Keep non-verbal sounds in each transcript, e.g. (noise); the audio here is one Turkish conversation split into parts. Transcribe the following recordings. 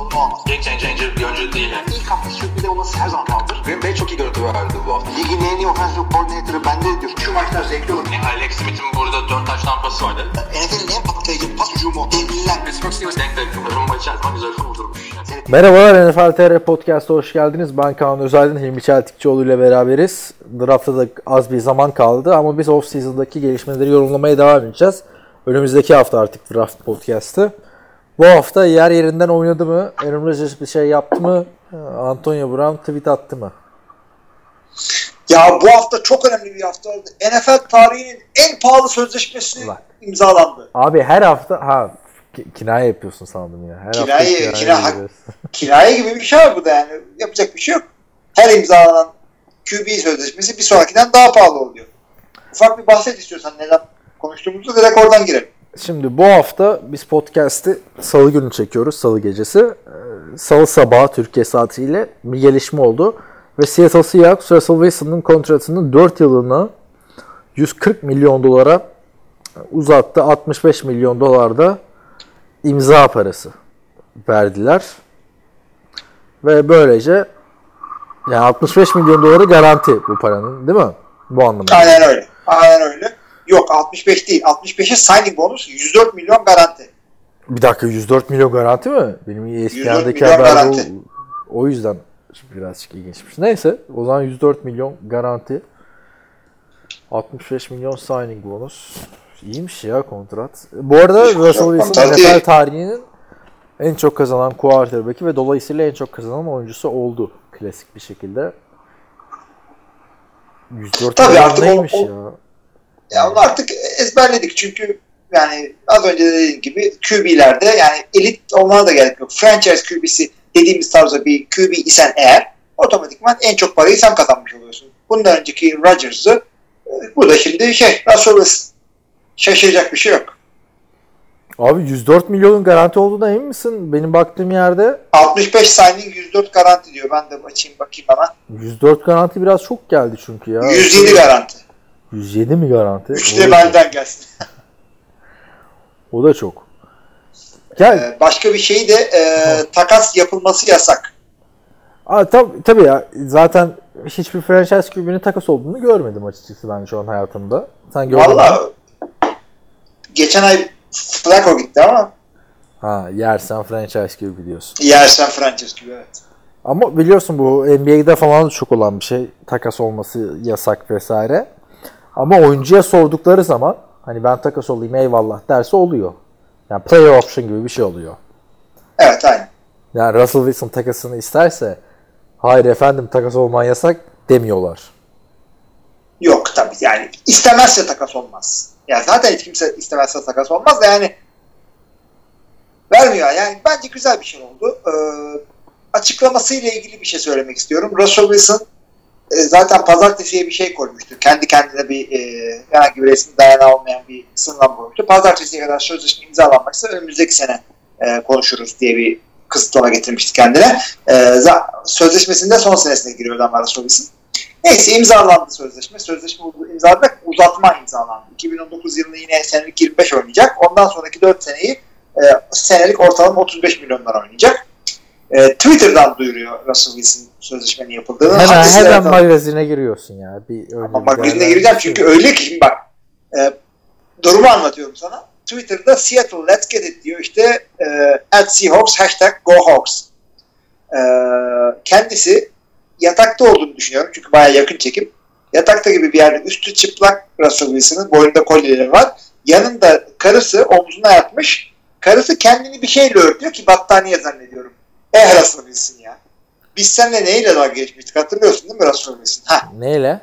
sorunu olmaz. Game changer bir oyuncu değil yani. İlk hafta sürpriz olması her zaman kaldır. Green Bay çok iyi görüntü verdi bu hafta. Ligin en iyi offensive coordinator'ı bende diyor. Şu maçlar zevkli olur. Yani Alex Smith'in burada 4 taş tampası vardı. NFL'in en patlayıcı pas hücumu. Devliler. Pittsburgh Steelers denk denk. Rumba içerisinde güzel vurdurmuş. Yani. Merhabalar NFL TR Podcast'a hoş geldiniz. Ben Kaan Özaydın, Hilmi Çeltikçioğlu ile beraberiz. Draft'ta da az bir zaman kaldı ama biz off-season'daki gelişmeleri yorumlamaya devam edeceğiz. Önümüzdeki hafta artık Draft Podcast'ı. Bu hafta yer yerinden oynadı mı? Aaron Rodgers bir şey yaptı mı? Antonio Brown tweet attı mı? Ya bu hafta çok önemli bir hafta oldu. NFL tarihinin en pahalı sözleşmesi Ulan. imzalandı. Abi her hafta ha ki- kinaye yapıyorsun sandım ya. Her hafta Kinaye- kinaye kina-. (laughs) Kinaye gibi bir şey var burada yani. Yapacak bir şey yok. Her imzalanan QB sözleşmesi bir sonrakinden daha pahalı oluyor. Ufak bir bahset istiyorsan neden konuştuğumuzu direkt oradan girelim. Şimdi bu hafta biz podcast'i salı günü çekiyoruz, salı gecesi. Ee, Salı sabahı Türkiye saatiyle bir gelişme oldu. Ve Seattle Seahawks Russell Wilson'ın kontratını 4 yılına 140 milyon dolara uzattı. 65 milyon dolarda imza parası verdiler. Ve böylece yani 65 milyon doları garanti bu paranın değil mi? Bu anlamda. Aynen öyle. Aynen öyle. Yok 65 değil. 65'e signing bonus 104 milyon garanti. Bir dakika 104 milyon garanti mi? Benim 104 eskilerdeki milyon haber o, o yüzden birazcık ilginçmiş. Neyse o zaman 104 milyon garanti. 65 milyon signing bonus. İyiymiş ya kontrat. Bu arada İyi Russell kontrat Wilson. NFL tarihinin en çok kazanan quarterback'i ve dolayısıyla en çok kazanan oyuncusu oldu. Klasik bir şekilde. 104 Tabii artık o- ya? Ya onu artık ezberledik çünkü yani az önce de dediğim gibi QB'lerde yani elit olmana da gerek yok. Franchise QB'si dediğimiz tarzda bir QB isen eğer otomatikman en çok parayı sen kazanmış oluyorsun. Bundan önceki Rodgers'ı e, burada şimdi şey Russell Wilson. Şaşıracak bir şey yok. Abi 104 milyonun garanti olduğuna emin misin? Benim baktığım yerde 65 signing 104 garanti diyor. Ben de açayım bakayım hemen. 104 garanti biraz çok geldi çünkü ya. 107 garanti. 107 mi garanti? Üç O de da, benden gelsin. o da çok. Gel. Ee, Başka bir şey de e, takas yapılması yasak. Aa, tab- tabii ya zaten hiçbir franchise QB'nin takas olduğunu görmedim açıkçası ben şu an hayatımda. Sen gördün? Valla geçen ay Flacco gitti ama Ha yersen franchise QB diyorsun. yersen franchise gibi evet. Ama biliyorsun bu NBA'de falan çok olan bir şey. Takas olması yasak vesaire. Ama oyuncuya sordukları zaman hani ben takas olayım eyvallah derse oluyor. Yani player option gibi bir şey oluyor. Evet aynen. Yani Russell Wilson takasını isterse hayır efendim takas olman yasak demiyorlar. Yok tabii yani istemezse takas olmaz. Ya zaten hiç kimse istemezse takas olmaz da yani vermiyor. Yani bence güzel bir şey oldu. Ee, açıklamasıyla ilgili bir şey söylemek istiyorum. Russell Wilson zaten pazartesiye bir şey koymuştu. Kendi kendine bir e, herhangi bir resmi dayanağı olmayan bir sınırlama koymuştu. Pazartesiye kadar sözleşme imzalanmaksa önümüzdeki sene e, konuşuruz diye bir kısıtlama getirmişti kendine. E, sözleşmesinde son senesine giriyordu ama Russell Wilson. Neyse imzalandı sözleşme. Sözleşme imzaladık. Uzatma imzalandı. 2019 yılında yine senelik 25 oynayacak. Ondan sonraki 4 seneyi e, senelik ortalama 35 milyonlar oynayacak. E, Twitter'dan duyuruyor Russell Wilson sözleşmenin yapıldığını. Hemen hemen magazine giriyorsun ya. Bir öyle ama bir magazine gireceğim çünkü öyle ki şimdi bak e, durumu anlatıyorum sana. Twitter'da Seattle let's get it diyor işte e, at Seahawks hashtag go Hawks. E, kendisi yatakta olduğunu düşünüyorum çünkü bayağı yakın çekim. Yatakta gibi bir yerde üstü çıplak Russell Wilson'ın boynunda kolyeleri var. Yanında karısı omzuna yatmış. Karısı kendini bir şeyle örtüyor ki battaniye zannediyorum. Eh Russell Wilson ya. Biz seninle neyle dalga geçmiştik hatırlıyorsun değil mi Russell Wilson? Ha Neyle?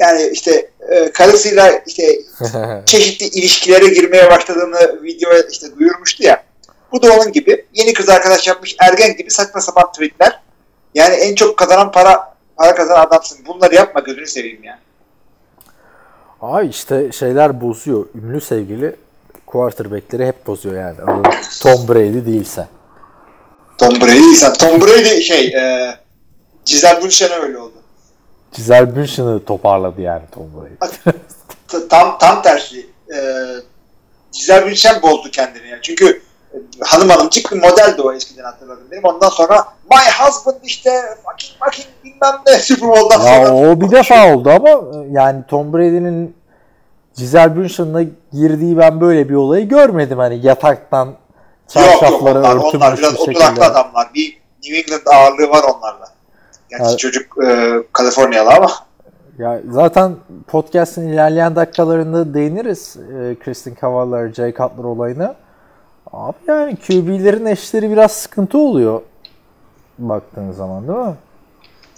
yani işte e, karısıyla işte (laughs) çeşitli ilişkilere girmeye başladığını videoya işte duyurmuştu ya. Bu da onun gibi. Yeni kız arkadaş yapmış ergen gibi saçma sapan tweetler. Yani en çok kazanan para para kazanan adamsın. Bunları yapma gözünü seveyim ya. Abi işte şeyler bozuyor. Ünlü sevgili quarterback'leri hep bozuyor yani. Tom Brady değilse. Tom Brady sen Tom Brady şey e, Giselle Bündchen öyle oldu. Giselle Bündchen'ı toparladı yani Tom Brady. Tam tam tersi. E, Giselle Bündchen bozdu kendini yani. Çünkü e, hanım hanımcık bir modeldi o eskiden hatırladım benim. Ondan sonra my husband işte fucking fucking bilmem ne Super Bowl'dan Ya sonra. o bir defa oldu ama e, yani Tom Brady'nin Giselle Bündchen'la girdiği ben böyle bir olayı görmedim. Hani yataktan Yok yok çarşaflara onlar, onlar biraz bir oturaklı adamlar. Bir New England ağırlığı var. Gerçi Evet. çocuk e, Kaliforniyalı ama Ya zaten podcast'in ilerleyen dakikalarında değiniriz e, Kristin Cavalier, Jay Cutler olayına. Abi yani QB'lerin eşleri biraz sıkıntı oluyor baktığın zaman değil mi?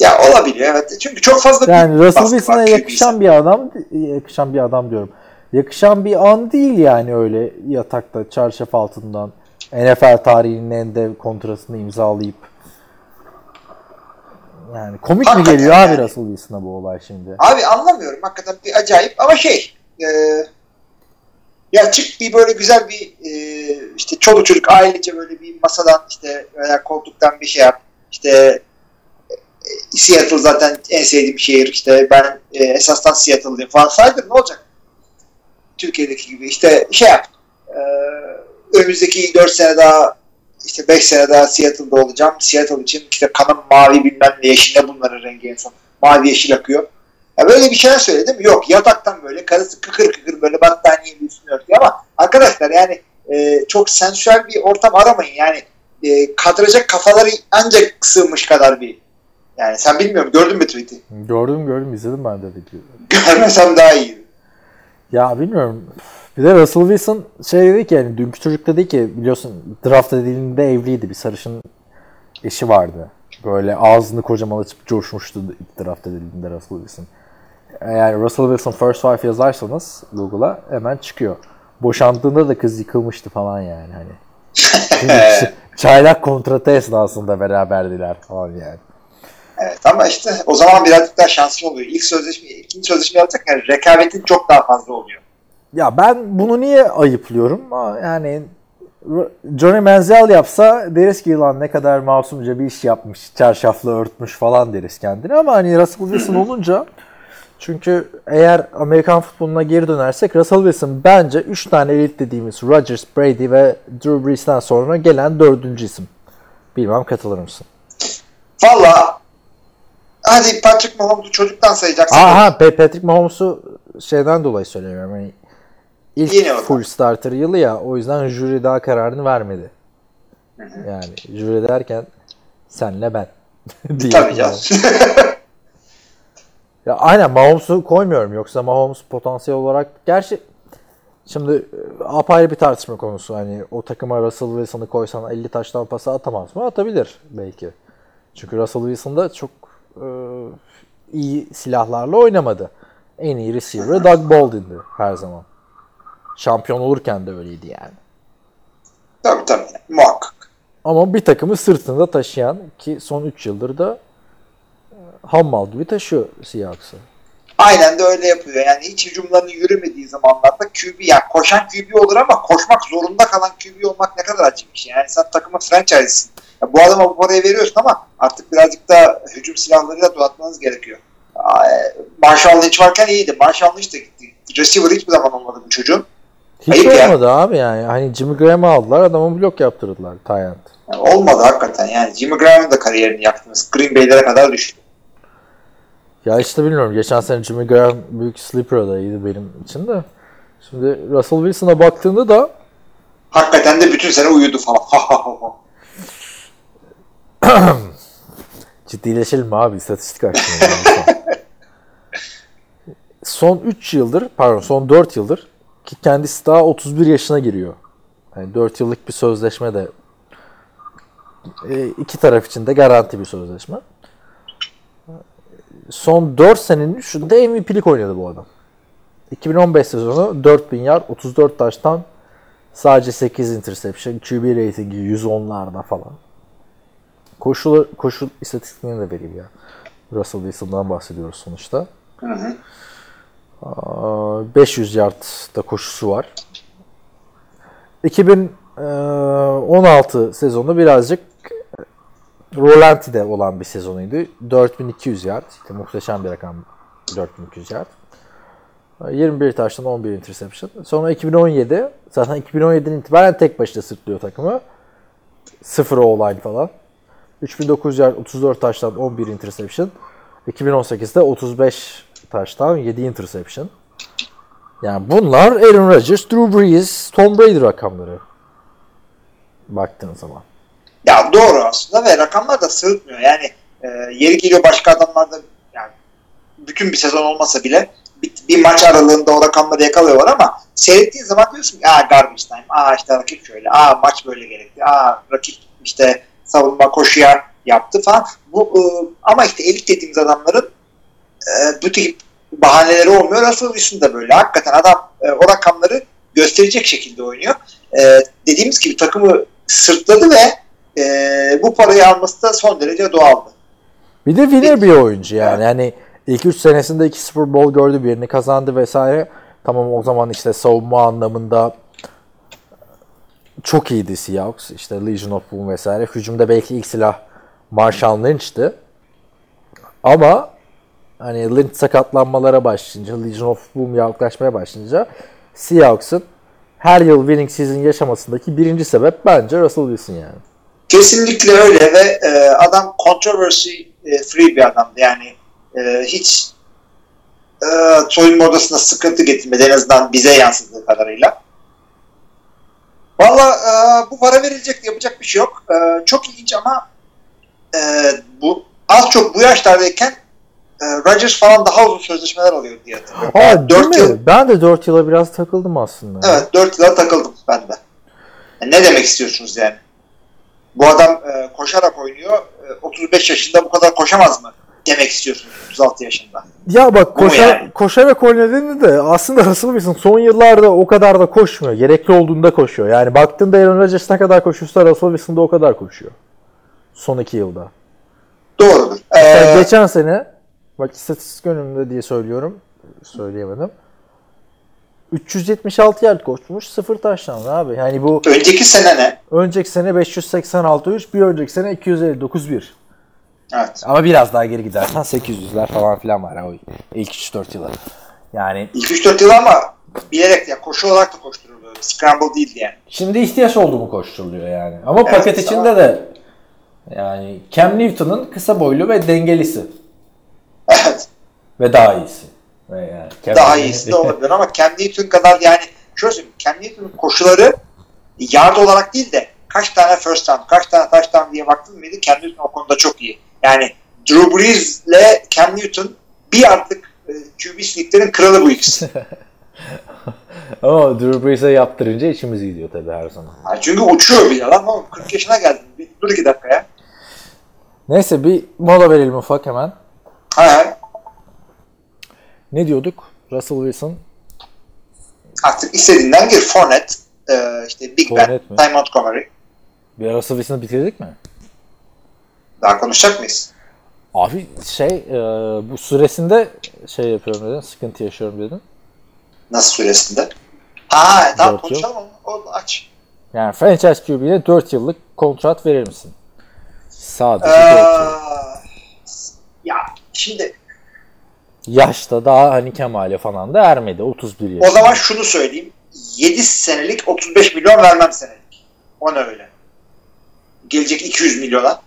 ya olabiliyor evet. Çünkü çok fazla Yani Russell Wilson'a yakışan bir adam, yakışan bir adam diyorum. Yakışan bir an değil yani öyle yatakta çarşaf altından NFL tarihinin en dev kontratını imzalayıp yani komik mi Hakikaten geliyor abi yani. Russell Wilson'a bu olay şimdi? Abi anlamıyorum. Hakikaten bir acayip. Ama şey e, ya çık bir böyle güzel bir e, işte çoluk çocuk ailece böyle bir masadan işte veya koltuktan bir şey yap. İşte e, Seattle zaten en sevdiğim şehir. İşte ben e, esasdan Seattle'lıyım falan. Saydır ne olacak? Türkiye'deki gibi. İşte şey yap. E, önümüzdeki 4 sene daha işte 5 sene daha Seattle'da olacağım. Seattle için işte kanım mavi bilmem ne yeşil ne bunların rengi en son. Mavi yeşil akıyor. Ya böyle bir şeyler söyledim. Yok yataktan böyle karısı kıkır kıkır böyle battaniyenin üstüne örtüyor ama arkadaşlar yani e, çok sensüel bir ortam aramayın. Yani e, kadıracak kafaları ancak sığmış kadar bir yani sen bilmiyorum gördün mü tweet'i? Gördüm gördüm izledim ben de videoyu. Görmesem daha iyi. Ya bilmiyorum. Bir de Russell Wilson şey dedi ki yani dünkü çocuk dedi ki biliyorsun draft edildiğinde evliydi. Bir sarışın eşi vardı. Böyle ağzını kocaman açıp coşmuştu ilk draft edildiğinde Russell Wilson. Eğer Russell Wilson first five yazarsanız Google'a hemen çıkıyor. Boşandığında da kız yıkılmıştı falan yani hani. (laughs) Çaylak kontratı esnasında beraberdiler falan yani. Evet ama işte o zaman birazcık daha şanslı oluyor. İlk sözleşme, ikinci sözleşme yapacak yani rekabetin çok daha fazla oluyor. Ya ben bunu niye ayıplıyorum? Yani Johnny Manziel yapsa deriz ki yılan ne kadar masumca bir iş yapmış, çarşafla örtmüş falan deriz kendine ama hani Russell Wilson (clears throat) olunca çünkü eğer Amerikan futboluna geri dönersek Russell Wilson bence 3 tane elit dediğimiz Rodgers, Brady ve Drew Brees'ten sonra gelen dördüncü isim. Bilmem katılır mısın? Valla hadi Patrick Mahomes'u çocuktan sayacaksın. Aha Patrick Mahomes'u şeyden dolayı söylüyorum. Hani ilk da. full starter yılı ya o yüzden jüri daha kararını vermedi. Yani jüri derken senle ben. (laughs) Tabii canım. (laughs) Ya aynen Mahomes'u koymuyorum yoksa Mahomes potansiyel olarak gerçi şimdi e, apayrı bir tartışma konusu. Hani o takıma Russell Wilson'ı koysan 50 taştan pası atamaz mı? Atabilir belki. Çünkü Russell Wilson da çok e, iyi silahlarla oynamadı. En iyi receiver'ı Doug Baldwin'di her zaman. Şampiyon olurken de öyleydi yani. tabii tabii. Muhakkak. Ama bir takımı sırtında taşıyan ki son 3 yıldır da e, hammal gibi taşıyor Seahawks'ı. Aynen de öyle yapıyor. Yani hiç hücumlarının yürümediği zamanlarda QB yani koşan QB olur ama koşmak zorunda kalan QB olmak ne kadar acı bir şey. Yani sen takımın franchise'sin. Ya bu adama bu parayı veriyorsun ama artık birazcık da hücum silahlarıyla donatmanız gerekiyor. E, Marshall Lynch varken iyiydi. Marshall Lynch de gitti. Receiver hiçbir zaman olmadı bu çocuğun. Hiç Ayıp ya. olmadı abi yani. Hani Jimmy Graham'ı aldılar adamı blok yaptırdılar Tayland. Yani olmadı hakikaten. Yani Jimmy Graham'ın da kariyerini yaktınız. Green Bay'lere kadar düştü. Ya işte bilmiyorum. Geçen sene Jimmy Graham büyük sleeper adayıydı benim için de. Şimdi Russell Wilson'a baktığında da Hakikaten de bütün sene uyudu falan. (clears throat) Ciddileşelim abi? İstatistik hakkında. (laughs) son 3 yıldır, pardon son 4 yıldır ki kendisi daha 31 yaşına giriyor. Yani 4 yıllık bir sözleşme de e, iki taraf için de garanti bir sözleşme. Son 4 senenin 3'ünde MVP'lik oynadı bu adam. 2015 sezonu 4000 yard, 34 taştan sadece 8 interception, QB ratingi 110'larda falan. Koşu, koşu istatistiklerini de vereyim ya. Russell Wilson'dan bahsediyoruz sonuçta. Aa, 500 yard da koşusu var. 2016 sezonu birazcık Rolanti'de olan bir sezonuydu. 4200 yard. İşte muhteşem bir rakam 4200 yard. 21 taştan 11 interception. Sonra 2017 zaten 2017'den itibaren tek başına sırtlıyor takımı. 0 o-line falan. 3900 yard 34 taştan 11 interception. 2018'de 35 taştan 7 interception. Yani bunlar Aaron Rodgers, Drew Brees, Tom Brady rakamları. Baktığın zaman. Ya doğru aslında ve rakamlar da sırıtmıyor. Yani e, yeri geliyor başka adamlar da yani bütün bir sezon olmasa bile bir, bir maç aralığında o rakamları yakalıyorlar ama seyrettiğin zaman diyorsun ki aa garbage time, aa işte rakip şöyle, aa maç böyle gerekti, aa rakip işte savunma koşuya yaptı falan. Bu e, ama işte elit dediğimiz adamların e, bu tip bahaneleri olmuyor. Russell Wilson da böyle. Hakikaten adam e, o rakamları gösterecek şekilde oynuyor. E, dediğimiz gibi takımı sırtladı ve e, bu parayı alması da son derece doğaldı. Bir de winner bir oyuncu yani. Yani ilk 3 senesinde 2 Super Bowl gördü, birini kazandı vesaire. Tamam o zaman işte savunma anlamında çok iyiydi Seahawks. İşte Legion of Boom vesaire. Hücumda belki ilk silah Marshall Lynch'ti. Ama hani Lynch sakatlanmalara başlayınca, Legion of Boom yaklaşmaya başlayınca Seahawks'ın her yıl winning season yaşamasındaki birinci sebep bence Russell Wilson yani. Kesinlikle öyle ve e, adam controversy e, free bir adamdı. Yani e, hiç e, soyunma odasına sıkıntı getirmedi en azından bize yansıdığı kadarıyla. Valla e, bu para verilecek yapacak bir şey yok. E, çok ilginç ama e, bu az çok bu yaşlardayken e, Rodgers falan daha uzun sözleşmeler alıyor diye hatırlıyorum. Aa, Yani değil dört mi? yıl, Ben de 4 yıla biraz takıldım aslında. evet 4 yıla takıldım ben de. E, ne demek istiyorsunuz yani? Bu adam e, koşarak oynuyor. E, 35 yaşında bu kadar koşamaz mı? Demek istiyorsunuz 36 yaşında. Ya bak koşa, yani? koşarak oynadığını da aslında Russell Wilson son yıllarda o kadar da koşmuyor. Gerekli olduğunda koşuyor. Yani baktığında Aaron Rodgers ne kadar koşuyorsa Russell Wilson da o kadar koşuyor. Son iki yılda. Doğrudur. Ee, geçen sene bak istatistik önümde diye söylüyorum. Söyleyemedim. 376 yard koşmuş. Sıfır taştan abi. Yani bu önceki sene ne? önceki sene 586 3 bir önceki sene 259 1. Evet. Ama biraz daha geri gidersen 800'ler falan filan var o ilk 3-4 yılı. Yani İlk 3-4 yıl ama bilerek ya koşu olarak da koşturuluyor. Scramble değildi yani. Şimdi ihtiyaç oldu mu koşturuluyor yani. Ama Evet, paket içinde de yani Cam Newton'ın kısa boylu ve dengelisi Evet. ve daha iyisi. Ve yani Cam Daha iyisi de olabilir ama Cam Newton kadar yani şöyle söyleyeyim. Cam Newton'un koşuları yard olarak değil de kaç tane first down, kaç tane touchdown diye baktın mıydı? Cam Newton o konuda çok iyi. Yani Drew Brees ile Cam Newton bir artık e, QB sneaklerin kralı bu ikisi. (laughs) Ama Drew Brees'e yaptırınca içimiz gidiyor tabii her zaman. Ha, çünkü uçuyor bir adam ama 40 yaşına geldin. Bir, dur iki dakika ya. Neyse bir mola verelim ufak hemen. Ha. Ne diyorduk? Russell Wilson Artık istediğinden gir. Fournette, e, işte Big Ben, Fournette mi? Ty Montgomery. bir Russell Wilson'ı bitirdik mi? Daha konuşacak mıyız? Abi şey e, bu süresinde şey yapıyorum dedin, sıkıntı yaşıyorum dedin. Nasıl süresinde? Ha tamam Dört yıl. konuşalım onu. Onu aç. Yani franchise QB'ye 4 yıllık kontrat verir misin? Sadece Ee, 4 yıl. ya şimdi Yaşta daha hani Kemal'e falan da ermedi. 31 yaşında. o zaman şunu söyleyeyim. 7 senelik 35 milyon vermem senelik. Ona öyle. Gelecek 200 milyona.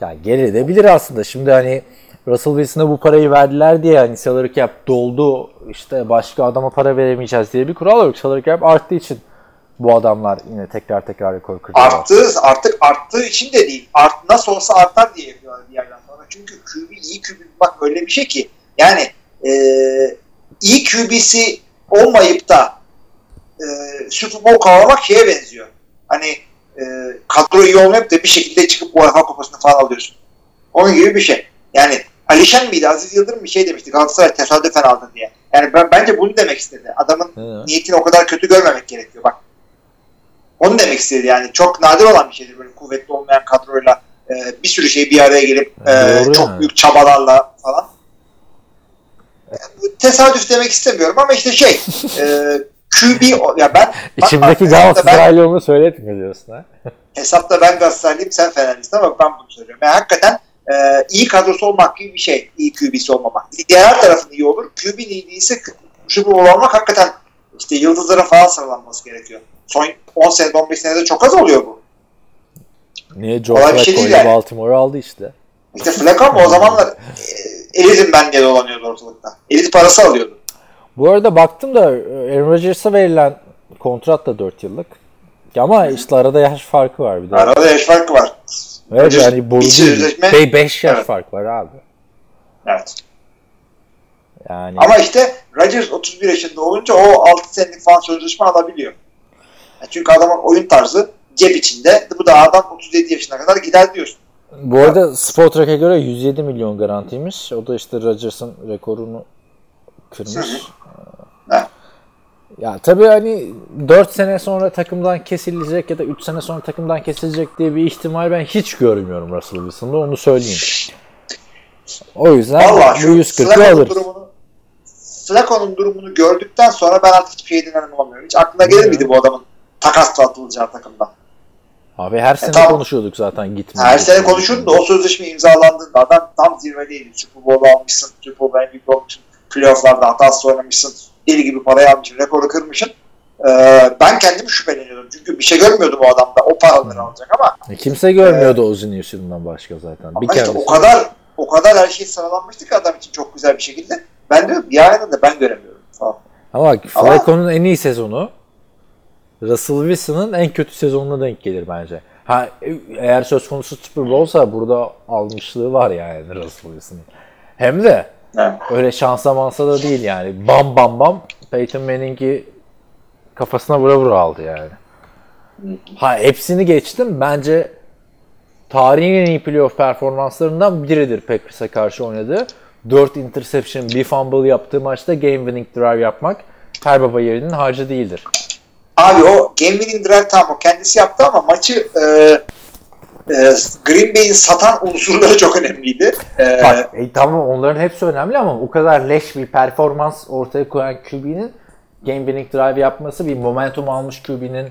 Ya gelebilir aslında. Şimdi hani Russell Wilson'a bu parayı verdiler diye hani salary cap doldu işte başka adama para veremeyeceğiz diye bir kural yok. Salary cap arttığı için bu adamlar yine tekrar tekrar rekor kırıyorlar. Arttığı, artık arttığı için de değil. Art, nasıl olsa artar diye yapıyorlar bir yerden sonra. Çünkü QB iyi QB bak öyle bir şey ki yani e, iyi QB'si olmayıp da e, Super Bowl kavramak şeye benziyor. Hani e, kadro iyi olmayıp da bir şekilde çıkıp UEFA kupasını falan alıyorsun. Onun gibi bir şey. Yani Alişan mıydı? Aziz Yıldırım bir şey demişti. Galatasaray tesadüfen aldı diye. Yani ben bence bunu demek istedi. Adamın Hı. niyetini o kadar kötü görmemek gerekiyor. Bak onu demek istedi yani. Çok nadir olan bir şeydir böyle kuvvetli olmayan kadroyla e, bir sürü şey bir araya gelip e, çok yani. büyük çabalarla falan. E, bu tesadüf demek istemiyorum ama işte şey e, QB ya ben (laughs) İçimdeki Galatasaraylı onu söyletmiyor diyorsun ha. (laughs) hesapta ben Galatasaraylıyım sen Fenerlisin ama ben bunu söylüyorum. Yani hakikaten e, iyi kadrosu olmak gibi bir şey. iyi QB'si olmamak. Diğer tarafın iyi olur. QB'nin iyi değilse Super Bowl olmak hakikaten işte yıldızlara falan sıralanması gerekiyor. Son 10 senede 15 senede çok az oluyor bu. Niye Joe şey Flacco'yu değil yani. Baltimore'u aldı işte. İşte Flacco ama o zamanlar e, elitim ben diye dolanıyordu ortalıkta. Elit parası alıyordu. Bu arada baktım da Aaron Rodgers'a verilen kontrat da 4 yıllık. Ama işte arada yaş farkı var bir de. Arada yaş farkı var. Evet Rodgers yani sözleşme- 5 yaş Evet. fark var abi. Evet. Yani Ama işte Rodgers 31 yaşında olunca o 6 senelik falan sözleşme alabiliyor. Yani çünkü adamın oyun tarzı cep içinde. Bu da adam 37 yaşına kadar gider diyorsun. bu arada Spotrack'e göre 107 milyon garantiymiş. O da işte Rodgers'ın rekorunu kırmış. Evet. Ya tabii hani 4 sene sonra takımdan kesilecek ya da 3 sene sonra takımdan kesilecek diye bir ihtimal ben hiç görmüyorum Russell Wilson'da onu söyleyeyim. O yüzden Valla bu şu 140'ı Flacco'nun alırız. durumunu durumunu gördükten sonra ben artık hiçbir şeyden emin olamıyorum. Hiç aklına gelir miydi bu adamın takas atılacağı takımdan? Abi her sene tamam. konuşuyorduk zaten gitmiyor. Her sene konuşurdun da o sözleşme imzalandığında adam tam zirvedeydi. Super Bowl almışsın, Super Bowl MVP olmuşsun, playofflarda hatasız oynamışsın, deli gibi parayı almışsın, rekoru kırmışsın. Ee, ben kendim şüpheleniyordum. Çünkü bir şey görmüyordum o adamda. O paraları alacak ama, E, Kimse görmüyordu Ozzy Newsom'dan başka zaten. ama bir işte o kadar o kadar her şey sıralanmıştı ki adam için çok güzel bir şekilde. Ben diyorum bir aynen de ben göremiyorum falan. Ama bak Flacco'nun en iyi sezonu Russell Wilson'ın en kötü sezonuna denk gelir bence. Ha eğer söz konusu Super Bowl'sa burada almışlığı var yani Russell Wilson'ın. Hem de Evet. öyle şansa mansa da değil yani. Bam bam bam Peyton Manning'i kafasına vura vura aldı yani. Ha hepsini geçtim. Bence tarihin en iyi playoff performanslarından biridir Packers'a karşı oynadığı. 4 interception, bir fumble yaptığı maçta game winning drive yapmak her baba yerinin harcı değildir. Abi o game winning drive tamam o kendisi yaptı ama maçı e, e, Green Bay'in satan unsurları çok önemliydi. E, Bak, e, tamam onların hepsi önemli ama o kadar leş bir performans ortaya koyan QB'nin game winning drive yapması bir momentum almış QB'nin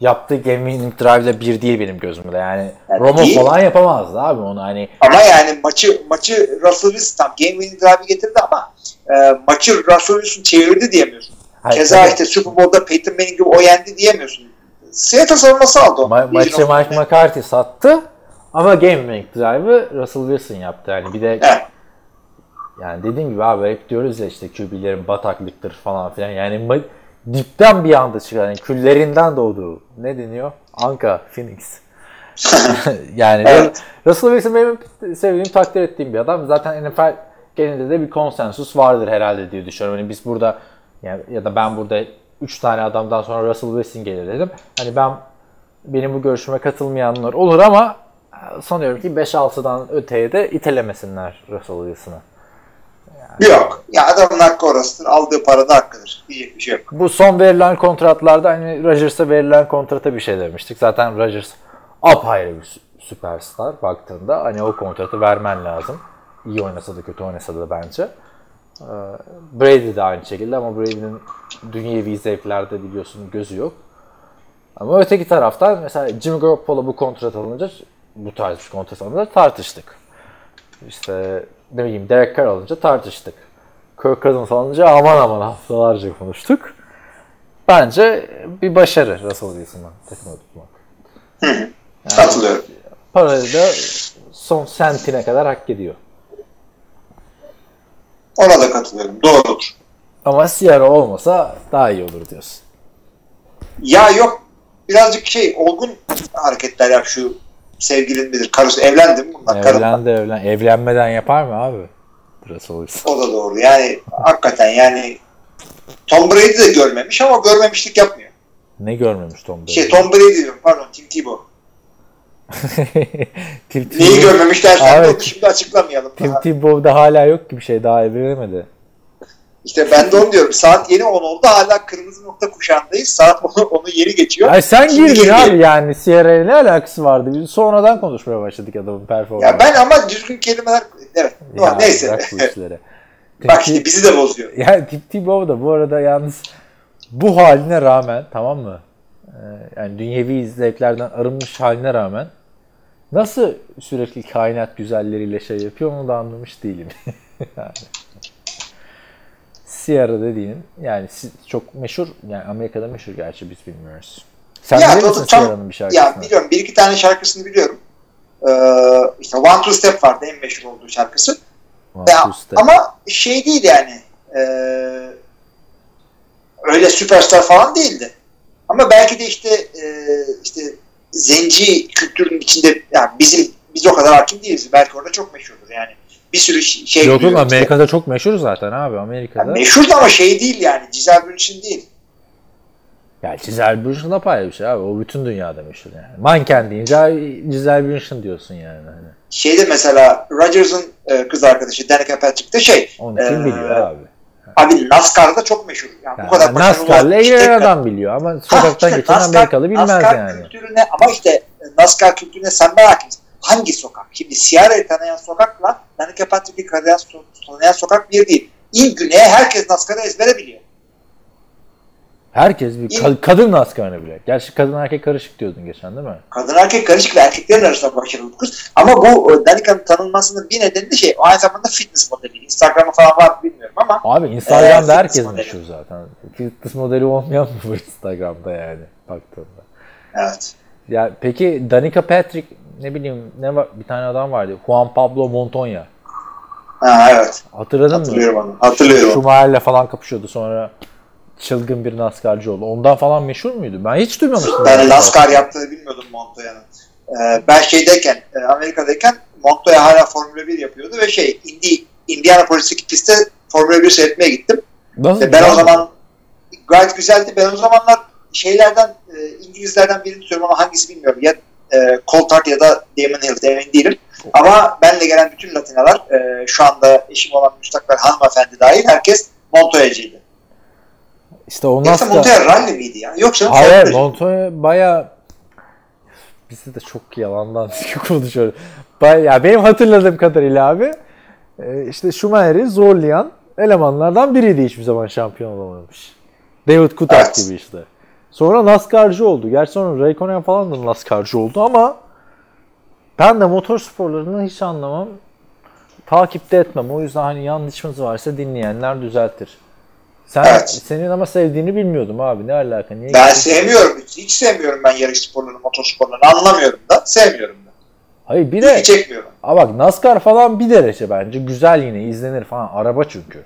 yaptığı game winning drive ile bir değil benim gözümde. Yani Yani Romo değil. falan yapamazdı abi onu hani Ama yani maçı maçı Russell Wilson tam game winning drive'i getirdi ama e, maçı Russell Wilson çevirdi diyemiyorsun. Hayır, Keza tabii. işte Super Bowl'da Peyton Manning'i o yendi diyemiyorsun. Seattle savunması aldı onu. Ma- maçı Division Mike McCarthy sattı ama game winning drive'ı Russell Wilson yaptı. Yani bir de Evet. yani dediğim gibi abi hep diyoruz ya işte QB'lerin bataklıktır falan filan. Yani ma- dipten bir anda çıkan yani küllerinden doğdu. Ne deniyor? Anka, Phoenix. (laughs) yani Evet. Russell Wilson benim sevdiğim, takdir ettiğim bir adam. Zaten NFL genelinde de bir konsensus vardır herhalde diye düşünüyorum. Hani biz burada yani ya da ben burada 3 tane adamdan sonra Russell Wilson gelir dedim. Hani ben benim bu görüşüme katılmayanlar olur ama e, sanıyorum ki 5-6'dan öteye de itelemesinler Russell Wilson'ı. Yok. Ya adamın hakkı orasıdır. Aldığı para da hakkıdır. Diyecek bir şey yok. Bu son verilen kontratlarda hani Rodgers'a verilen kontrata bir şey demiştik. Zaten Rodgers apayrı bir sü- süperstar baktığında. Hani o kontratı vermen lazım. İyi oynasa da kötü oynasa da bence. Ee, Brady de aynı şekilde ama Brady'nin dünyevi zevklerde biliyorsun gözü yok. Ama öteki taraftan mesela Jimmy Garoppolo bu kontrat alınca bu tarz bir kontrat alınca tartıştık. İşte ne bileyim Derek Carr alınca tartıştık. Kirk Cousins alınca aman aman haftalarca konuştuk. Bence bir başarı Russell Wilson'dan takımda tutmak. Katılıyorum. Parayı da son sentine kadar hak ediyor. Ona da katılıyorum. Doğrudur. Ama Sierra olmasa daha iyi olur diyorsun. Ya yok. Birazcık şey olgun hareketler yap şu sevgilin midir? Karısı evlendi mi bunlar? Evlendi evlen. Evlenmeden yapar mı abi? Russell Wilson. O da doğru. Yani hakikaten yani Tom Brady de görmemiş ama görmemişlik yapmıyor. Ne görmemiş Tom Brady? Şey Tom Brady diyorum pardon Tim Tebow. (laughs) Tim Neyi Tebow- görmemiş dersen Abi, şimdi açıklamayalım. Tim. Tebow'da hala yok ki bir şey daha evlenemedi. İşte ben de onu diyorum. Saat yeni 10 oldu. Hala kırmızı nokta kuşağındayız. Saat (laughs) 10'u onu yeni geçiyor. Ay sen Şimdi girdin girdi. abi yani Sierra'ya ne alakası vardı? Biz sonradan konuşmaya başladık adamın performansı. Ya ben ama düzgün kelimeler evet. Ya neyse. (laughs) Bak işte bizi de bozuyor. Ya Tip Tebow da bu arada yalnız bu haline rağmen tamam mı? Ee, yani dünyevi zevklerden arınmış haline rağmen nasıl sürekli kainat güzelleriyle şey yapıyor onu da anlamış değilim. (laughs) yani. Sierra dediğinin yani çok meşhur yani Amerika'da meşhur gerçi biz bilmiyoruz. Sen Ya, bilir misin Sierra'nın bir şarkısını? Ya biliyorum. Bir iki tane şarkısını biliyorum. Ee, işte One Two Step vardı en meşhur olduğu şarkısı. One, Ya, two, step. ama şey değil yani. Ee, öyle süperstar falan değildi. Ama belki de işte e, işte zenci kültürünün içinde yani bizim biz o kadar hakim değiliz. Belki orada çok meşhurdur yani. Bir sürü şey Yok yok işte. Amerika'da çok meşhur zaten abi Amerika'da. Yani meşhur da ama şey değil yani. Giselle Bündchen değil. Ya Giselle Bündchen apayrı bir şey abi. O bütün dünyada meşhur yani. Manken deyince "Ay, Giselle Bündchen diyorsun yani. Hani. Şeyde mesela Rodgers'ın e, kız arkadaşı Danica Patrick de şey. Onu kim e, biliyor abi? Abi NASCAR'da çok meşhur. Yani Yani bu kadar NASCAR'la ilgilenen tek- adam biliyor ama Ha, sokaktan işte geçen NASCAR- Amerikalı bilmez NASCAR yani. kültürüne ama işte e, NASCAR kültürüne sen merak et. Hangi sokak? Şimdi Sierra'yı tanıyan sokakla Danica Patrick'i tanıyan, so- tanıyan sokak bir değil. İn güneye herkes NASCAR'ı ezbere biliyor. Herkes bir ka- kadın NASCAR'ını bile. Gerçi kadın erkek karışık diyordun geçen değil mi? Kadın erkek karışık ve erkeklerin arasında başarılı kız. Ama bu e, Danica'nın tanınmasının bir nedeni de şey aynı zamanda fitness modeli. Instagram'ı falan var mı bilmiyorum ama Abi Instagram'da Ee, herkes modeli. meşhur zaten. Fitness modeli olmayan mı var Instagram'da yani baktığında? evet. Ya peki Danica Patrick ne bileyim ne var bir tane adam vardı. Juan Pablo Montoya. Ha, evet. Hatırladın mı? Hatırlıyorum onu. Hatırlıyorum. Schumacher'le falan kapışıyordu sonra çılgın bir NASCAR'cı oldu. Ondan falan meşhur muydu? Ben hiç duymamıştım. Ben NASCAR yaptığını bilmiyordum Montoya'nın. Ee, ben şeydeyken, e, Amerika'dayken Montoya hala Formula 1 yapıyordu ve şey, Indi, Indianapolis'teki pistte Formula 1 seyretmeye gittim. Nasıl? Ve ben o zaman gayet güzeldi. Ben o zamanlar şeylerden, e, İngilizlerden birini tutuyorum ama hangisi bilmiyorum. Ya e, Coulthard ya da Damon Hill emin değilim. Ama benle gelen bütün Latinalar, e, şu anda eşim olan müstakbel hanımefendi dahil herkes Montoya'cıydı. İşte o Yoksa NASCAR. Montoya rally miydi ya? Yoksa Hayır Formula- Montoya baya bizde de çok yalandan (laughs) konuşuyoruz. Baya, ya benim hatırladığım kadarıyla abi e, işte Schumacher'i zorlayan elemanlardan biriydi hiçbir zaman şampiyon olamamış. David Coulthard Evet. gibi işte. Sonra NASCAR'cı oldu. Gerçi sonra Raikkonen falan da NASCAR'cı oldu ama ben de motor sporlarını hiç anlamam. Takipte etmem. O yüzden hani yanlışımız varsa dinleyenler düzeltir. Sen Evet. senin ama sevdiğini bilmiyordum abi. Ne alaka? Niye Ben sevmiyorum. Hiç, hiç sevmiyorum ben yarış sporlarını, motor sporlarını. Anlamıyorum da. Sevmiyorum da. Hayır bir de çekmiyorum. Aa bak NASCAR falan bir derece bence. Güzel yine izlenir falan. Araba çünkü.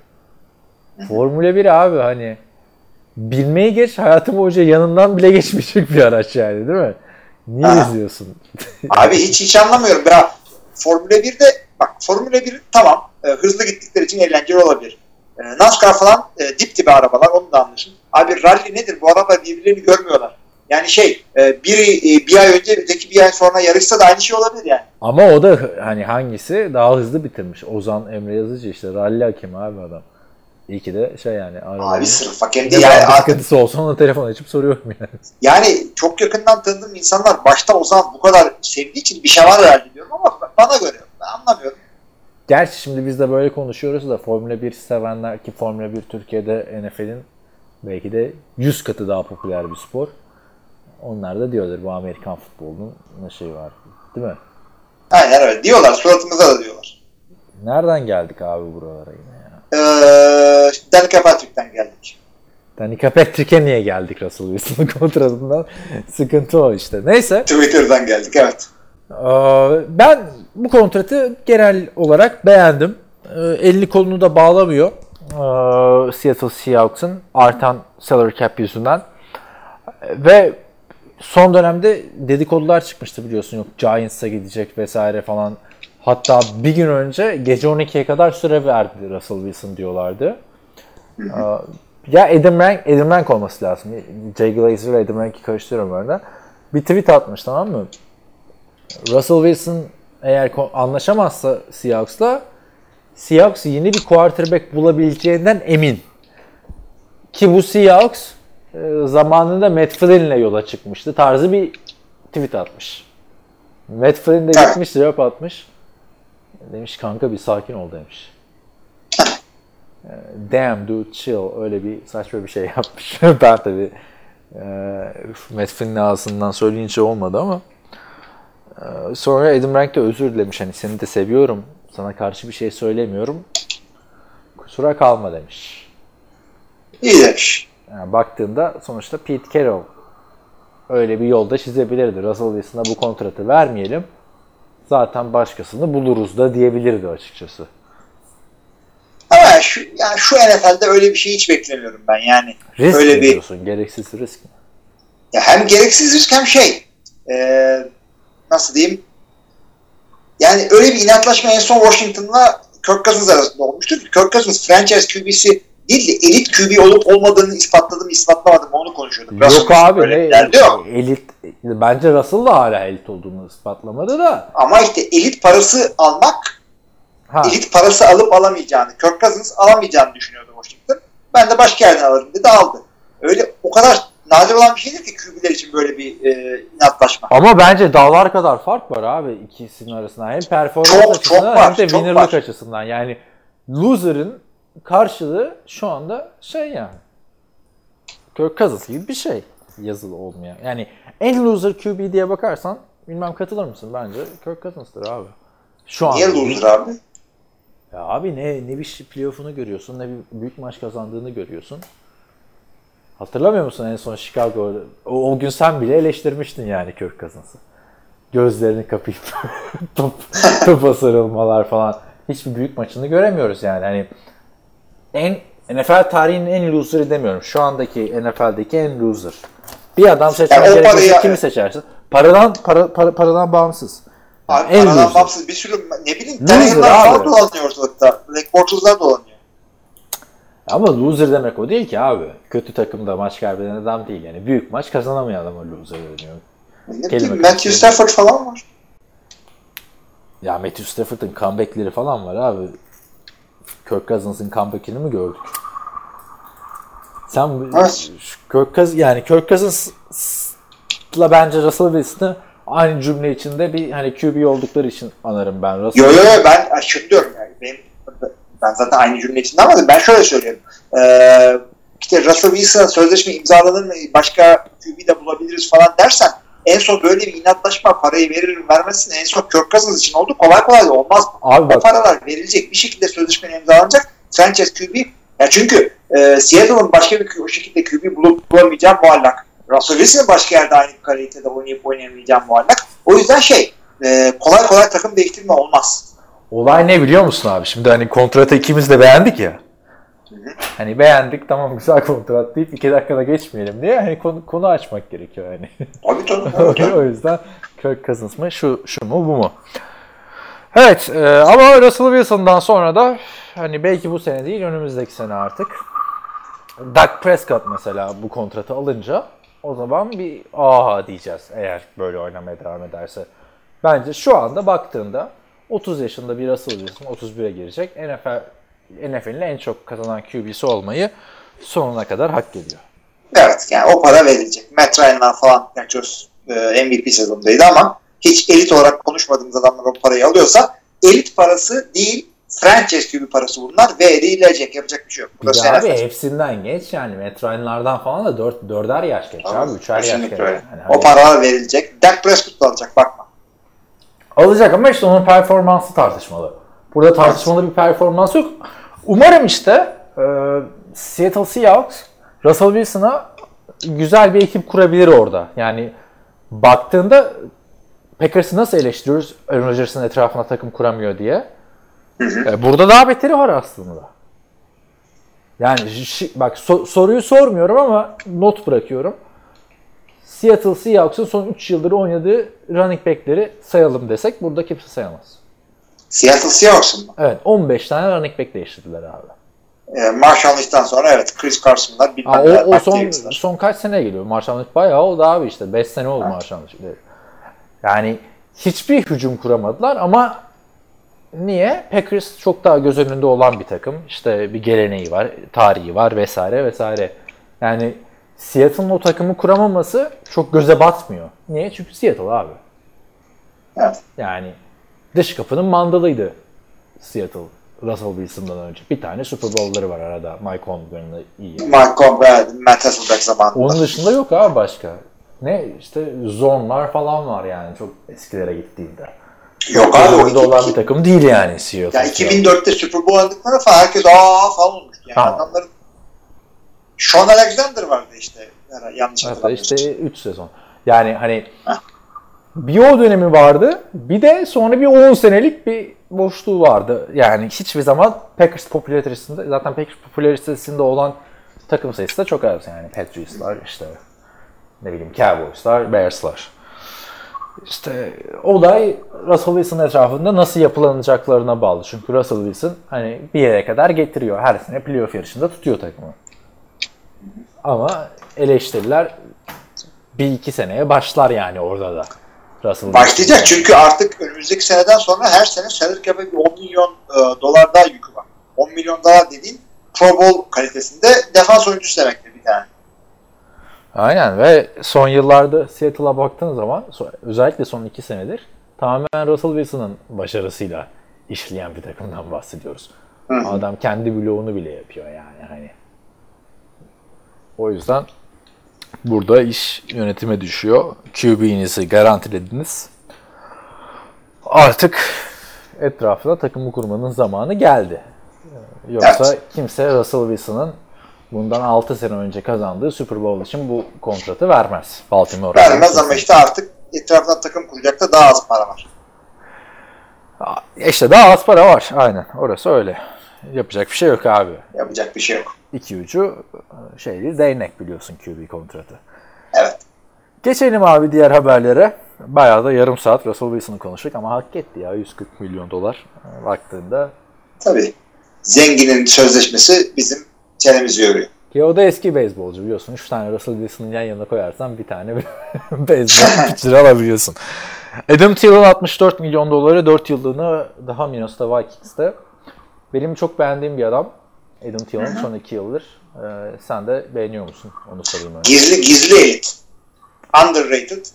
Formula 1 abi hani bilmeyi geç hayatım boyunca yanından bile geçmeyecek bir araç yani değil mi? Niye Aha. izliyorsun? (laughs) Abi hiç hiç anlamıyorum. Ya Formula 1'de bak Formula 1 tamam e, hızlı gittikleri için eğlenceli olabilir. E, NASCAR falan e, dip dibe arabalar onu da anlıyorsun. Abi rally nedir? Bu arabalar birbirlerini görmüyorlar. Yani şey e, biri e, bir ay önce öteki bir ay sonra yarışsa da aynı şey olabilir yani. Ama o da hani hangisi daha hızlı bitirmiş. Ozan Emre Yazıcı işte rally hakemi abi adam. İyi ki de şey yani Abi sırf hakem ne değil. zaman Yani, sıkıntısı olsa ona telefon açıp soruyorum yani. yani çok yakından tanıdığım insanlar başta o zaman bu kadar sevdiği için bir şey var herhalde diyorum ama bana göre ben anlamıyorum. Gerçi şimdi biz de böyle konuşuyoruz da Formula 1 sevenler ki Formula 1 Türkiye'de NFL'in belki de 100 katı daha popüler bir spor. Onlar da diyorlar bu Amerikan futbolunun ne şey var değil mi? Aynen öyle. Diyorlar. Suratımıza da diyorlar. Nereden geldik abi buralara yine ya? Ee, Danica Patrick'ten geldik. Danica Patrick'e niye geldik Russell Wilson'ın (laughs) kontratından? Sıkıntı o işte. Neyse. Twitter'dan geldik evet. Ee, Ben bu kontratı genel olarak beğendim. Ee, Elini kolunu da bağlamıyor. Ee, Seattle Seahawks'ın artan salary cap yüzünden. Ve son dönemde dedikodular çıkmıştı biliyorsun. Yok Giants'a gidecek vesaire falan. Hatta bir gün önce gece 12'ye kadar süre verdi Russell Wilson diyorlardı. Ya Adam Rank, Adam Rank olması lazım. Jay Glazer ve Adam Rank'i karıştırıyorum orada. Bir tweet atmış tamam mı? Russell Wilson eğer anlaşamazsa Seahawks'la Seahawks yeni bir quarterback bulabileceğinden emin. Ki bu Seahawks e, zamanında Matt Flynn'le yola çıkmıştı. Tarzı bir tweet atmış. Matt Flynn de gitmiş cevap atmış. Demiş kanka bir sakin ol demiş. e, damn dude chill öyle bir saçma bir şey (laughs) yapmış. ben tabii e, Matt Finn'in ağzından söyleyince olmadı ama sonra Adam Rank de özür dilemiş. Hani seni de seviyorum. Sana karşı bir şey söylemiyorum. Kusura kalma demiş. İyi demiş. Yani baktığında sonuçta Pete Carroll öyle bir yolda çizebilirdi. Russell Wilson'a bu kontratı vermeyelim. Zaten başkasını buluruz da diyebilirdi açıkçası. Ama şu, yani şu NFL'de öyle bir şey hiç beklemiyorum ben. Yani Risk öyle bir? Gereksiz risk mi? ya hem gereksiz risk hem şey ee, nasıl diyeyim yani öyle bir inatlaşma en son Washington'la Kirk Cousins arasında olmuştu. Kirk Cousins franchise QB'si değil de elit QB olup olmadığını ispatladım ispatladım onu konuşuyorduk. Russell Yok abi öyle ne, yok. elit bence Russell da hala elit olduğunu ispatlamadı da. Ama işte elit parası almak Ha, elit parası alıp alamayacağını, Kirk Cousins alamayacağını düşünüyordu Washington. Ben de başka yerden alırım dedi aldı. Öyle o kadar nadir olan bir şeydir ki QB'ler için böyle bir e, inatlaşma. ama bence dağlar kadar fark var abi ikisinin arasında. Hem performans Çok, açısından çok var, hem de winner'lık açısından. Yani loser'ın karşılığı şu anda şey yani. Kirk Cousins gibi bir şey yazılı olmayan. Yani en loser QB diye bakarsan bilmem katılır mısın? Bence Kirk Cousins'tır abi. Şu an. Niye loser abi? Ya abi ne ne bir playoff'unu görüyorsun ne bir büyük maç kazandığını görüyorsun. Hatırlamıyor musun en son Chicago o, o gün sen bile eleştirmiştin yani Kirk Cousins'ı. Gözlerini kapayıp (laughs) top, topa sarılmalar falan. Hiçbir büyük maçını göremiyoruz yani. Hani en NFL tarihinin en loser'ı demiyorum. Şu andaki NFL'deki en loser. Bir adam seçmen Yani gerekirse parayı- kimi seçersin? Paradan para, para- paradan bağımsız. Yani Abi en paradan loser. bağımsız bir sürü ne bileyim Loser Tannehill'lar falan abi. dolanıyor ortalıkta. Black Bortles'lar dolanıyor. Ama loser demek o değil ki abi. Kötü takımda maç kaybeden adam değil. Yani büyük maç kazanamayan adama loser deniyor. Ne bileyim Matthew. Stafford falan var. Ya Matthew Stafford'ın comeback'leri falan var abi. Kirk Cousins'ın comeback'ini mi gördük? Sen Evet. Kirk Cousins, yani Kirk Cousins'la bence Russell Wilson'ı aynı cümle içinde bir hani QB oldukları için anarım ben. Russell Yo yo yo ben diyorum yani. Ben zaten aynı cümle içinde ama ben şöyle söylüyorum. Ee, işte Russell Wilson'a sözleşme imzalanır mı başka QB de bulabiliriz falan dersen en son böyle bir inatlaşma parayı verir vermezsin en son Kirk Cousins için oldu kolay kolay olmaz. Abi O bak paralar verilecek bir şekilde sözleşme imzalanacak franchise QB ya çünkü e, Seattle'ın başka bir o şekilde QB bulup bulamayacağı muallak. Russell Wilson'ın başka yerde aynı kalitede oynayıp oynayamayacağı muallak. O yüzden şey e, kolay kolay takım değiştirme olmaz. Olay ne biliyor musun abi? Şimdi hani kontratı ikimiz de beğendik ya. Hani beğendik tamam güzel kontrat deyip iki dakikada geçmeyelim diye hani konu, konu açmak gerekiyor hani. Tabii (laughs) tabii. o yüzden Cousins mı şu, şu mu bu mu? Evet e, ama Russell Wilson'dan sonra da hani belki bu sene değil önümüzdeki sene artık Dak Prescott mesela bu kontratı alınca o zaman bir aha diyeceğiz eğer böyle oynamaya devam ederse. Bence şu anda baktığında 30 yaşında bir Russell Wilson 31'e girecek. NFL NFL'in en çok kazanan QB'si olmayı sonuna kadar hak ediyor. Evet yani o para verilecek. Matt Ryan'lar falan o, e, MVP sezonundaydı ama hiç elit olarak konuşmadığımız adamlar o parayı alıyorsa elit parası değil franchise QB parası bunlar verilecek. Yapacak bir şey yok. Bir Burası de abi NFL. hepsinden geç yani Matt Ryan'lardan falan da 4, 4'er yaş geç abi. 3'er yaş geç. Yani O hani- paralar verilecek. Dak Prescott alacak bakma. Alacak ama işte onun performansı tartışmalı. Burada tartışmalı bir performans yok. Umarım işte e, Seattle Seahawks Russell Wilson'a güzel bir ekip kurabilir orada. Yani baktığında Packers'ı nasıl eleştiriyoruz Aaron Rodgers'ın etrafına takım kuramıyor diye. E, burada daha beteri var aslında. Yani şi- bak so- soruyu sormuyorum ama not bırakıyorum. Seattle Seahawks'ın son 3 yıldır oynadığı running back'leri sayalım desek burada kimse sayamaz. Seattle Seahawks'ın mı? Evet 15 tane running back değiştirdiler abi. E, Marshall Lynch'ten sonra evet Chris Carson'lar bilmem neler, o, o son Davis'ler. son kaç sene geliyor? Marshall Lynch bayağı oldu abi işte. 5 sene oldu Marshall Lynch. Yani hiçbir hücum kuramadılar ama niye? Packers çok daha göz önünde olan bir takım. İşte bir geleneği var, tarihi var vesaire vesaire. Yani Seattle'ın o takımı kuramaması çok göze batmıyor. Niye? Çünkü Seattle abi. Evet. Yani dış kapının mandalıydı Seattle Russell Wilson'dan önce. Bir tane Super Bowl'ları var arada. Mike Holmgren'la iyi. Mark Conrad, Matt Hasselbeck zamanında. Onun dışında yok abi başka. Ne işte zonlar falan var yani çok eskilere gittiğinde. Yok abi o Orada olan iki- bir takım değil yani Seattle. Ya 2004'te Super Bowl oynadıkları falan herkes aa falan olmuştu. Yani Ha. adamların Sean Alexander vardı işte. Yani yanlış hatırlamıyorsam. işte 3 sezon. Yani hani bir o dönemi vardı. Bir de sonra bir 10 senelik bir boşluğu vardı. Yani hiçbir zaman Packers popülaritesinde zaten Packers popülaritesinde olan takım sayısı da çok az yani. Patriots'lar işte ne bileyim Cowboys'lar, Bears'lar. İşte olay Russell Wilson etrafında nasıl yapılanacaklarına bağlı. Çünkü Russell Wilson hani bir yere kadar getiriyor. Her sene playoff yarışında tutuyor takımı. Ama eleştiriler bir iki seneye başlar yani orada da. Russell Başlayacak çünkü artık önümüzdeki seneden sonra her sene salary cap'e bir 10 milyon e, dolar daha yükü var. 10 milyon dolar dediğin Pro Bowl kalitesinde defans oyuncusu demektir bir tane. Aynen ve son yıllarda Seattle'a baktığın zaman özellikle son iki senedir tamamen Russell Wilson'ın başarısıyla işleyen bir takımdan bahsediyoruz. Hı hı. Adam kendi bloğunu bile yapıyor yani hani. O yüzden burada iş yönetime düşüyor. QB'nizi garantilediniz. Artık etrafına takımı kurmanın zamanı geldi. Yoksa Evet. kimse Russell Wilson'ın bundan 6 sene önce kazandığı Super Bowl için bu kontratı vermez. Baltimore Vermez ama işte artık etrafına takım kuracak da daha az para var. İşte daha az para var. Aynen. Orası öyle. Yapacak bir şey yok abi. Yapacak bir şey yok. İki ucu e, şey değil, değnek biliyorsun QB kontratı. Evet. Geçelim abi diğer haberlere. Bayağı da yarım saat Russell Wilson'ı konuştuk ama hak etti ya 140 milyon dolar e, baktığında. Tabii. Zenginin sözleşmesi bizim çenemizi yoruyor. Ki o da eski beyzbolcu biliyorsun. 3 tane Russell Wilson'ın yan yana koyarsan bir tane (laughs) beyzbol pitcher alabiliyorsun. Adam Thielen 64 milyon doları 4 yıllığını daha Minnesota Vikings'te. Benim çok beğendiğim bir adam. Adam Thielen son 2 yıldır. E, sen de beğeniyor musun? Onu sorayım önce. Gizli gizli elit. Underrated.